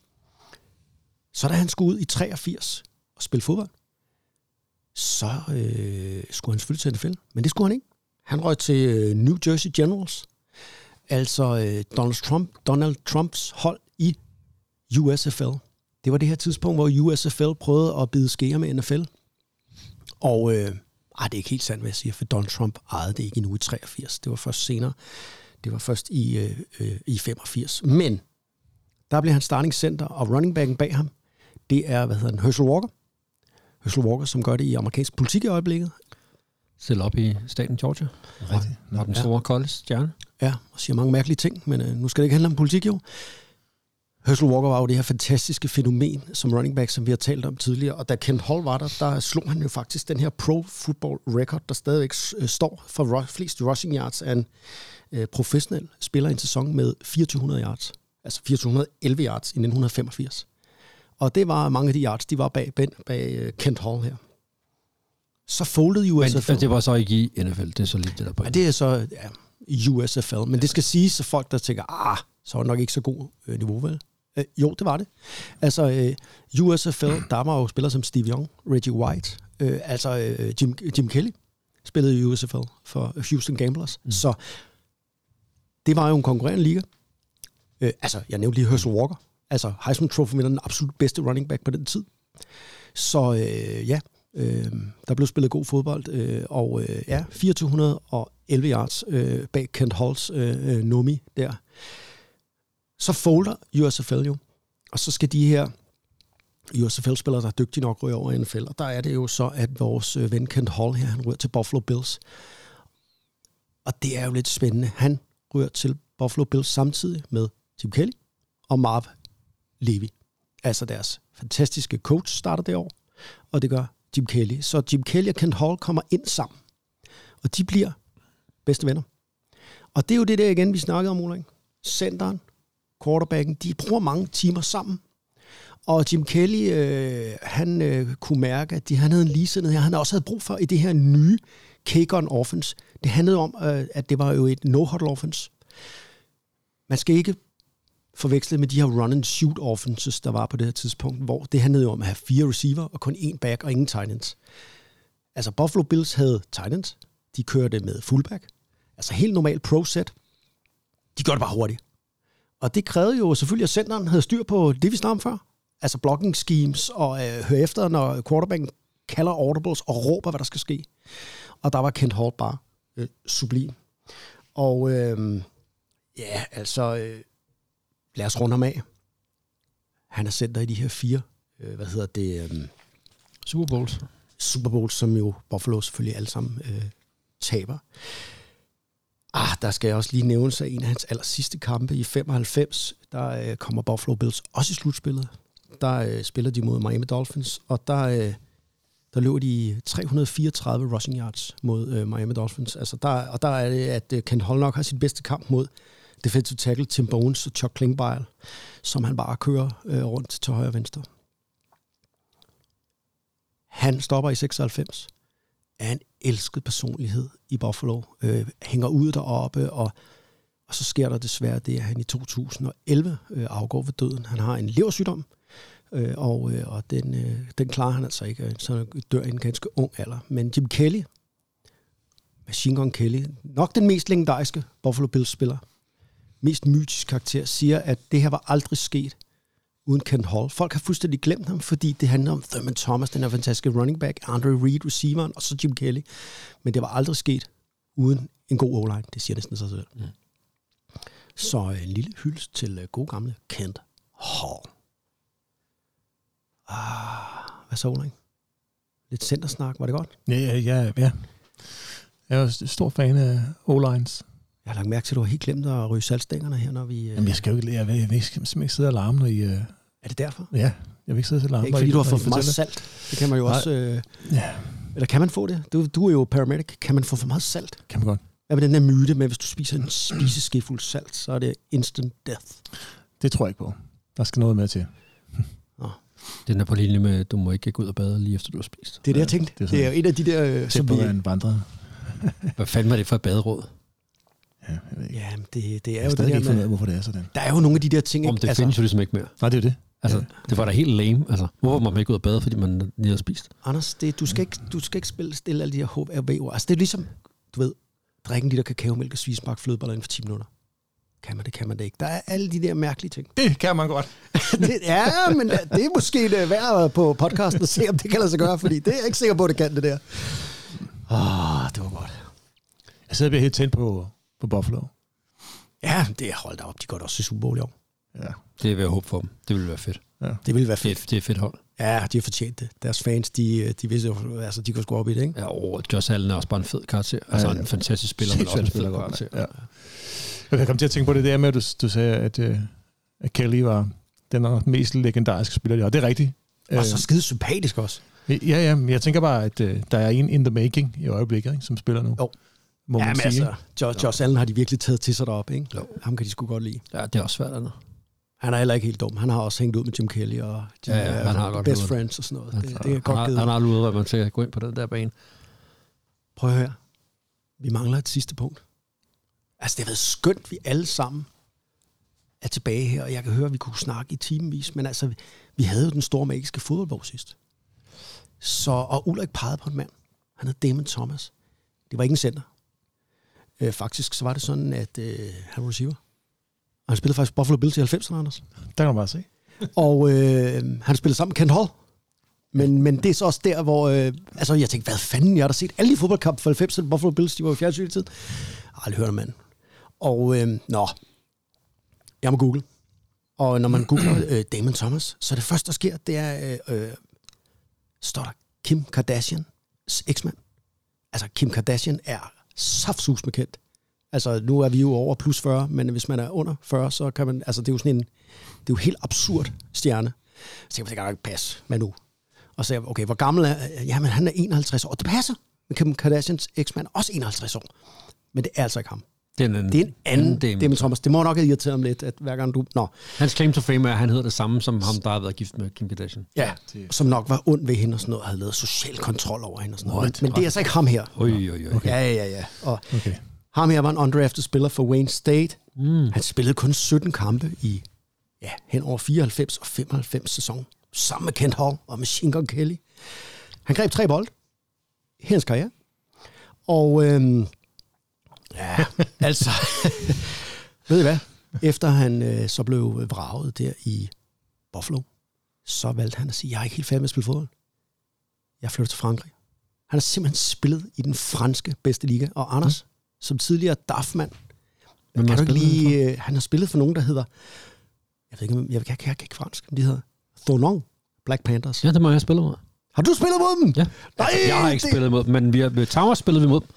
Så da han skulle ud i 83 og spille fodbold, så øh, skulle han selvfølgelig til NFL. Men det skulle han ikke. Han røg til øh, New Jersey Generals, altså øh, Donald, Trump, Donald Trumps hold i USFL. Det var det her tidspunkt, hvor USFL prøvede at bide skære med NFL. Og øh, ej, det er ikke helt sandt, hvad jeg siger, for Donald Trump ejede det ikke endnu i 83. Det var først senere. Det var først i, øh, øh, i 85. Men der blev han starting center, og running backen bag ham, det er, hvad hedder den, Herschel Walker. Herschel Walker, som gør det i amerikansk politik i øjeblikket. Selv op i staten Georgia. Rigtigt. Og den store kolde stjerne. Ja, og siger mange mærkelige ting, men øh, nu skal det ikke handle om politik jo. Herschel Walker var jo det her fantastiske fænomen som running back, som vi har talt om tidligere, og da Kent Hall var der, der slog han jo faktisk den her pro football record, der stadigvæk øh, står for flest rushing yards af en øh, professionel spiller i en sæson med 2400 yards. Altså 2411 yards i 1985. Og det var mange af de yards, de var bag, bag, bag øh, Kent Hall her. Så foldede Men USFL. det var så ikke i NFL, det er så lidt det der på. Ja, det er så ja, USFL. Men det skal siges til folk, der tænker, ah, så var det nok ikke så god øh, niveau, vel? Øh, jo, det var det. Altså, øh, USFL, der var jo spillere som Steve Young, Reggie White, øh, altså øh, Jim, Jim Kelly spillede i USFL for Houston Gamblers. Mm. Så det var jo en konkurrerende liga. Øh, altså, jeg nævnte lige Herschel Walker. Altså, Heisman Trophy vinder den absolut bedste running back på den tid. Så øh, ja, øh, der blev spillet god fodbold, øh, og øh, ja, 2411 yards øh, bag Kent Halls øh, øh, Nomi der. Så folder USFL jo, og så skal de her USFL-spillere, der er dygtige nok, ryge over i NFL, og der er det jo så, at vores øh, ven Kent Hall her, han ryger til Buffalo Bills. Og det er jo lidt spændende. Han ryger til Buffalo Bills samtidig med Jim Kelly og Marv Levy. Altså deres fantastiske coach starter det år, og det gør Jim Kelly. Så Jim Kelly og Kent Hall kommer ind sammen, og de bliver bedste venner. Og det er jo det der igen, vi snakkede om, Ulrik. Centeren, quarterbacken, de bruger mange timer sammen. Og Jim Kelly, øh, han øh, kunne mærke, at de, han havde en ligesindet her. Han også havde brug for i det her nye kick-on offense. Det handlede om, øh, at det var jo et no-huddle offense. Man skal ikke forveksle med de her run and shoot offenses, der var på det her tidspunkt, hvor det handlede om at have fire receiver og kun én back og ingen tight ends. Altså Buffalo Bills havde tight ends. De kørte med fullback. Altså helt normal pro set. De gjorde det bare hurtigt. Og det krævede jo selvfølgelig, at centeren havde styr på det, vi snakkede om før. Altså blocking schemes og øh, høre efter, når quarterbacken kalder audibles og råber, hvad der skal ske. Og der var Kent Hall bare øh, sublim. Og øh, ja, altså, øh, lad os runde ham af. Han er center i de her fire, øh, hvad hedder det, øh, Super Bowls. Super Bowls, som jo Buffalo selvfølgelig alle sammen øh, taber. Ah, der skal jeg også lige nævne sig en af hans aller sidste kampe i 95. Der øh, kommer Buffalo Bills også i slutspillet. Der øh, spiller de mod Miami Dolphins, og der, øh, der løber de 334 rushing yards mod øh, Miami Dolphins. Altså der, og der er det, at øh, Ken Holnock har sin bedste kamp mod defensive tackle Tim Bones og Chuck Klingbeil, som han bare kører øh, rundt til højre og venstre. Han stopper i 96 er en elsket personlighed i Buffalo. Øh, hænger ud deroppe, og, og så sker der desværre det, at han i 2011 øh, afgår ved døden. Han har en leversygdom, øh, og, øh, og den, øh, den klarer han altså ikke, så han dør i en ganske ung alder. Men Jim Kelly, Machine Gun Kelly, nok den mest legendariske Buffalo Bills-spiller, mest mytisk karakter, siger, at det her var aldrig sket uden Kent Hall. Folk har fuldstændig glemt ham, fordi det handler om Thurman Thomas, den her fantastiske running back, Andre Reed, receiveren, og så Jim Kelly. Men det var aldrig sket uden en god O-line. Det siger næsten sig selv. Mm. Så øh, en lille hyldest til uh, god gamle Kent Hall. Ah, hvad så, Ulrik? Lidt centersnak, var det godt? Ja, ja, ja. ja. Jeg er jo stor fan af O-lines. Jeg har lagt mærke til, at du har helt glemt at ryge saltstængerne her, når vi... Øh, Jamen, jeg skal jo ikke, jeg vil, jeg vil ikke, simpelthen ikke sidde og larme, når I... Er det derfor? ja, jeg vil ikke sidde og larme. Ikke fordi du har fået for meget salt. Det kan man jo Nej. også... Øh, Ja, eller kan man få det? Du, du er jo paramedic. Kan man få for meget salt? kan man godt. Hvad med den der myte med, hvis du spiser en spiseskefuld salt, så er det instant death? Det tror jeg ikke på. Der skal noget med til. Den er på linje med, at du må ikke gå ud og bade lige efter du har spist. Det er det, jeg tænkte. det er Det er, jo et af de der... Øh, Så som på vi, en vandret. Hvad fanden var det for et baderåd? Ja, jeg ved ikke. ja, men det, det er Jeg jo det der ikke ud med, af, hvorfor det er sådan. Der er jo nogle af de der ting... Om ikke? det altså, findes jo ligesom ikke mere. Nej, det er jo det. Altså, Ja. det var da helt lame. Altså, hvorfor må man ikke ud og bade, fordi man lige har spist? Anders, det, du, skal ikke, du skal ikke spille stille alle de her HRV-ord. Altså, det er ligesom, du ved, drikke en liter kakaomælk og bagt flødeboller inden for 10 minutter. Kan man det, kan man det ikke. Der er alle de der mærkelige ting. Det kan man godt. det, ja, men det er måske det værd på podcasten at se, om det kan lade sig gøre, fordi det er jeg ikke sikker på, at det kan det der. Åh, oh, det var godt. Jeg sidder og bliver helt tændt på, på Buffalo. Ja, det er holdt op. De går da også til Super Bowl i år. Ja. Det vil jeg håbe for dem. Det vil være fedt. Det ville være Det er, fedt. det er et fedt hold. Ja, de har fortjent det. Deres fans, de, de vidste jo, altså, de kunne sgu op i det, ikke? Ja, og Josh Allen er også bare en fed karakter. Altså Ja, ja. en fantastisk spiller, men også en fed karakter. Ja. Jeg kom til at tænke på det der med, at du, du sagde, at, øh, at Kelly var den mest legendariske spiller, de har. Det er rigtigt. Og så skide sympatisk også. Øh, ja, ja, men jeg tænker bare, at øh, der er en in the making i øjeblikket, ikke, som spiller nu. Jo. Må Ja, man men sige. altså, Josh, Josh Allen har de virkelig taget til sig deroppe, ikke? Jo. Ham kan de sgu godt lide. Ja, det er også svært, andet. Han er heller ikke helt dum. Han har også hængt ud med Jim Kelly, og de Ja, ja, er han har godt best friends og sådan noget. Han, Det, det er han, godt givet. han har luret, at man skal gå ind på den der bane. Prøv at høre. Vi mangler et sidste punkt. Altså, det har været skønt, vi alle sammen er tilbage her, og jeg kan høre, at vi kunne snakke i timevis, men altså, vi havde jo den store magiske fodboldbog sidst. Så, og Ulrik pegede på en mand. Han hed Damon Thomas. Det var ikke en center. Øh, faktisk så var det sådan, at øh, han var receiver. Og han spillede faktisk Buffalo Bills i 90'erne, Anders. Der kan man bare se. Og øh, han spillede sammen med Kent Hall. Men, men det er så også der, hvor... Øh, altså, jeg tænkte, hvad fanden? Jeg har da set alle de fodboldkampe for 90'erne. Buffalo Bills, de var jo fjernsyn i tiden. Aldrig hørt om manden. Og, øh, nå. Jeg må google. Og når man googler øh, Damon Thomas, så det første, der sker, det er... Øh, øh, står der Kim Kardashians eksmand. Altså, Kim Kardashian er saftsus med kendt. Altså, nu er vi jo over plus 40, men hvis man er under 40, så kan man... Altså, det er jo sådan en... Det er jo helt absurd stjerne. Så tænkte jeg, det kan ikke passe. Men nu. Og så jeg, okay, hvor gammel er... Jamen, han er 51 år. Det passer. Men Kim Kardashians eksmand er også 51 år. Men det er altså ikke ham. Det er en, Det er en anden Damon. Damon Thomas. Det må nok have irriteret ham lidt, at hver gang du... Nå, Hans claim to fame er, at han hedder det samme som ham, der har været gift med Kim Kardashian. ja, som nok var ond ved hende og sådan noget, og havde lavet social kontrol over hende og sådan noget. Men, men det er altså ikke ham her. Oj, oj, oj. Okay. Ja, ja, ja. Og Okay. Ham her var en undrafted spiller for Wayne State. Mm. Han spillede kun 17 kampe i ja, hen over 94 og 95 sæson. Sammen med Kent Hall og Machine Gun Kelly. Han greb tre bold. i Hendes karriere. Og øhm, ja, altså, ved I hvad? Efter han øh, så blev vraget der i Buffalo, så valgte han at sige, jeg er ikke helt færdig med at spille fodbold. Jeg flytter til Frankrig. Han har simpelthen spillet i den franske bedste liga. Og Anders, mm. Som tidligere DAF-mand, Hvem kan du lige, øh, han har spillet for nogen, der hedder, jeg ved ikke, jeg, jeg, jeg, jeg kan ikke fransk, men de hedder Thonon Black Panthers. Ja, det må jeg have spillet mod. Har du spillet mod dem? Ja. Nej, Altså, jeg har ikke det- spillet mod dem, men vi har, med Towers spillede vi mod dem.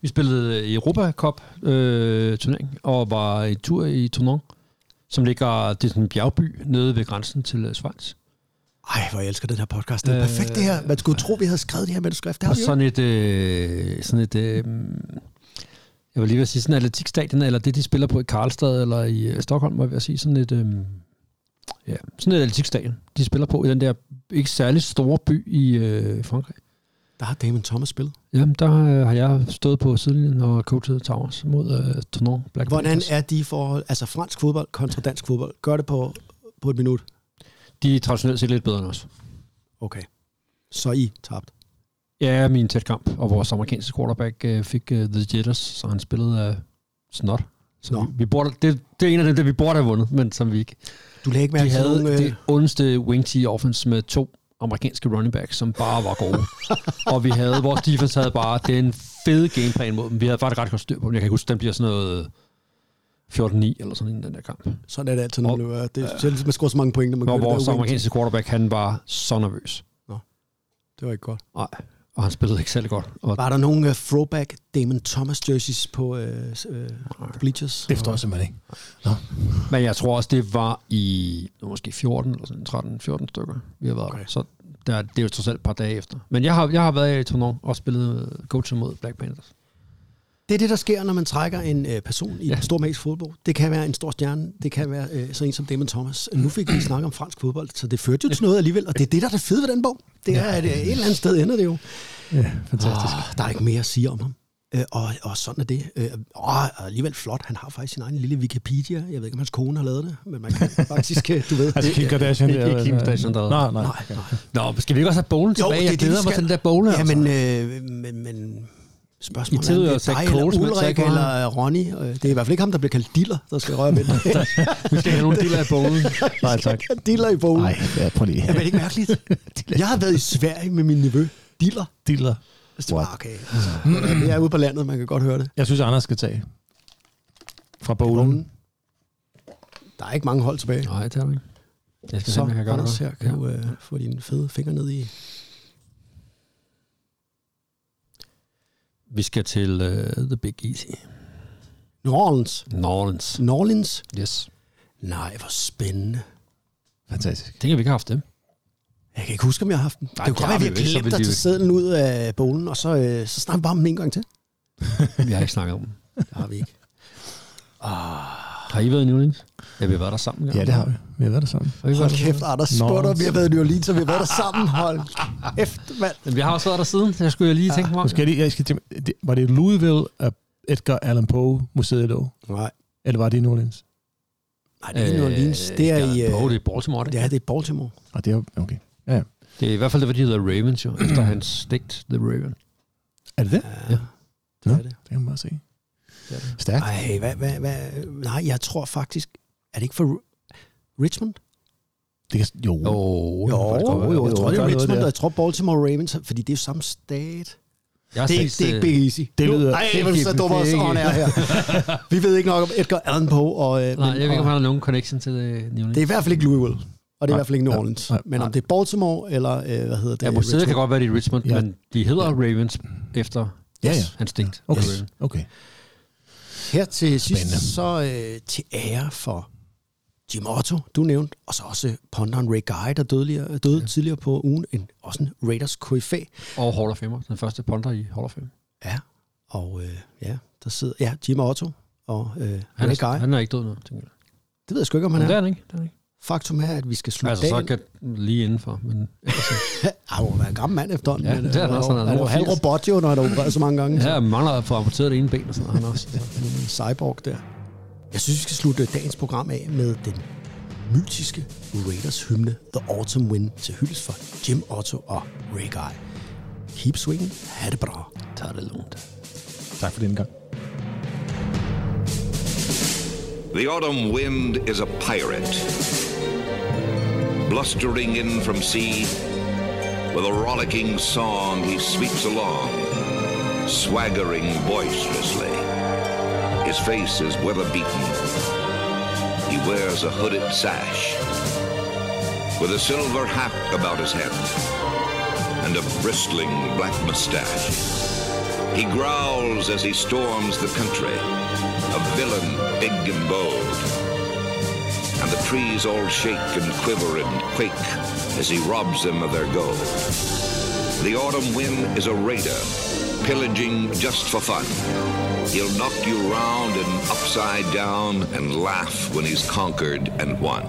Vi spillede i Europa Cup øh, turnering, og var i tur i Tournon, som ligger, det er sådan en bjergby nede ved grænsen til øh, Schweiz. Ej, hvor jeg elsker den her podcast. Det er Øh, perfekt det her. Man skulle tro, vi havde skrevet det her manuskript. Det Og sådan et, øh, sådan et øh, jeg vil lige vil sige, sådan atletikstadion, eller det, de spiller på i Karlstad, eller i øh, Stockholm, må jeg sige, sådan et, øh, ja, sådan et atletikstadion, de spiller på i den der ikke særlig store by i øh, Frankrig. Der har Damon Thomas spillet. Jamen, der øh, har jeg stået på sidelinjen og coachet Towers mod øh, Tournon Black Hvordan Panthers. er de forhold, altså fransk fodbold kontra dansk fodbold? Gør det på, på et minut. De er traditionelt set lidt bedre end os. Okay. Så I tabt. Ja, min tæt kamp, og vores amerikanske quarterback øh, fik øh, The Jitters, så han spillede uh, snot. Så Nå. vi, vi burde, det, det er en af dem, der vi burde have vundet, men som vi ikke. Du lagde ikke De mærke til havde nogen... Øh, det ondeste wing T offense med to amerikanske running backs, som bare var gode. og vi havde, vores defense havde bare den fede gameplan mod dem. Vi havde faktisk ret godt styr på dem. Jeg kan ikke huske, den bliver sådan noget 14-9 eller sådan en, den der kamp. sådan er det altid, når Og- man løber. Det er sjældent, man scorer så mange point, når man Og gør det vores amerikanske quarterback, han var så nervøs. Det var ikke godt. Nej. Og han spillede ikke særlig godt. Og Var der nogle uh, throwback Damon Thomas jerseys på uh, uh, bleachers? Det forstår jeg simpelthen ikke. Men jeg tror også, det var i måske 14 eller sådan 13-14 stykker, vi har været okay. Så der, det er jo trods alt et par dage efter. Men jeg har, jeg har været i Toulon og spillet øh, coach mod Black Panthers. Det er det, der sker, når man trækker en øh, person i Ja. ja. stor magisk fodbold. Det kan være en stor stjerne, det kan være øh, sådan en som Damon Thomas. Nu fik vi snakket om fransk fodbold, så det førte jo til noget alligevel, og det er det, der er det fede ved den bog. Det er, at øh, et eller andet sted ender det jo. Ja, fantastisk. Oh, der er ikke mere at sige om ham. Øh, og, og sådan er det. Øh, og alligevel flot. Han har faktisk sin egen lille Wikipedia. Jeg ved ikke, om hans kone har lavet det, men man kan faktisk, øh, du ved... Altså Kim Kardashian. ikke- ikke Kim Kardashian, der- Nej, nej. Nej, nej. Nå, skal vi ikke også have bowlen Jo, tilbage? det er jeg det, vi glæder mig skal. til den der bowl. Ja, altså. men, øh, men, men spørgsmålet I tillod er, det er Coles med Ulrik Zach eller Ronny. Øh, Det er i hvert fald ikke ham, der bliver kaldt diller, der skal røre med vi skal have nogle diller af bowlen. Nej, tak. diller i bogen. Nej, ja, prøv lige. Er det ikke mærkeligt? Jeg har været i Sverige med min nevø. Diller. Diller. Så det var, okay. Altså, jeg er ude på landet, man kan godt høre det. Jeg synes, Anders skal tage fra. Bogen. Der er ikke mange hold tilbage. Nej, det er ikke. Jeg skal se, Så, om jeg kan gøre Anders, her kan du øh, få dine fede fingre ned i. Vi skal til uh, The Big Easy. New Orleans. New Orleans. New Orleans. Yes. Nej, hvor spændende. Fantastisk. Tænker, vi ikke har haft dem. Jeg kan ikke huske, om jeg har haft den. Nej, det kunne godt være, har vi har glemt at tage jo- sædlen ud af bogen, og så, øh, så snakker vi bare om den en gang til. Vi har ikke snakket om dem. Det har vi ikke. Har I været i New Orleans? Ja, vi har været der sammen. Ja, det har vi. Vi har været der sammen. Har I Hold været der? kæft, Anders Spotter, vi har været i New Orleans, og vi har været der sammen. Hold kæft, mand. Men vi har også været der siden, så jeg skulle jo lige tænke mig om. Skal jeg lige, jeg skal tænke, det, var det Louisville af Edgar Allan Poe museet lå? Nej, Eller var det i New Orleans? nej, det er ikke New Orleans. Det er i... Øh, Øh, det er Baltimore, det. ja, det er Baltimore. Ah, det er okay. Ja, ja. Det er i hvert fald det, hvad de hedder Ravens, jo. Efter hans stigt The Raven. Er det det? Ja, det er det. Det kan man bare se. Det. Stærkt. Ej, hvad, hvad, hvad, nej, jeg tror faktisk, er det ikke for Richmond? Det kan, jo. Jo, Jo, godt være. jo, jeg tror, det er Richmond, der. og jeg tror Baltimore Ravens, fordi det er jo samme stat. Jeg Det er, slet det er ikke øh, Big Easy. det lyder- Nej, det er så ikke- dum det er også, ikke- on er her. Vi ved ikke nok om Edgar Allan Poe. Og, øh, Nej, men- jeg ved ikke, om han har nogen connection til øh, New Orleans. Det er i hvert fald ikke Louisville, og det er i Nej, hvert fald ikke New nej, Orleans. nej, Men om nej. det er Baltimore, eller øh, hvad hedder det? Ja, museet kan godt være, det er i Richmond, Ja. men de hedder Ravens efter Ja, ja. hans stigt. Okay. Okay. Her til sidst, Spændende. så øh, til ære for Jim Otto, du nævnte, og så også ponderen Ray Guy, der døde, lige, døde ja. tidligere på ugen, en, også en Raiders KFA. Og Hall of Famer, den første punter i Hall of Fame. Ja, og øh, ja, der sidder, ja, Jim Otto og øh, Han Ray er, Guy. han er ikke død nu, tænker jeg. Det ved jeg sgu ikke, om han Men det er er. han ikke. Det er han ikke. Faktum er, at vi skal slutte Altså, så dagen. kan lige indenfor, men Han må være en gammel mand efterhånden. Ja, men, det er han øh, også, han er Han er over halv 80. robot jo, når han har opereret så mange gange. så- her mangler at få amputeret det ene ben og sådan noget. Han også. en cyborg der. Jeg synes, vi skal slutte dagens program af med den mytiske Raiders hymne The Autumn Wind til hyldest for Jim Otto og Ray Guy. Keep swinging, ha' det bra. Tag det lugnt. Tak for den gang. The autumn wind is a pirate, blustering in from sea. With a rollicking song, he sweeps along, swaggering boisterously. His face is weather beaten. He wears a hooded sash, with a silver hat about his head, and a bristling black mustache. He growls as he storms the country, a villain big and bold. And the trees all shake and quiver and quake as he robs them of their gold. The autumn wind is a raider, pillaging just for fun. He'll knock you round and upside down and laugh when he's conquered and won.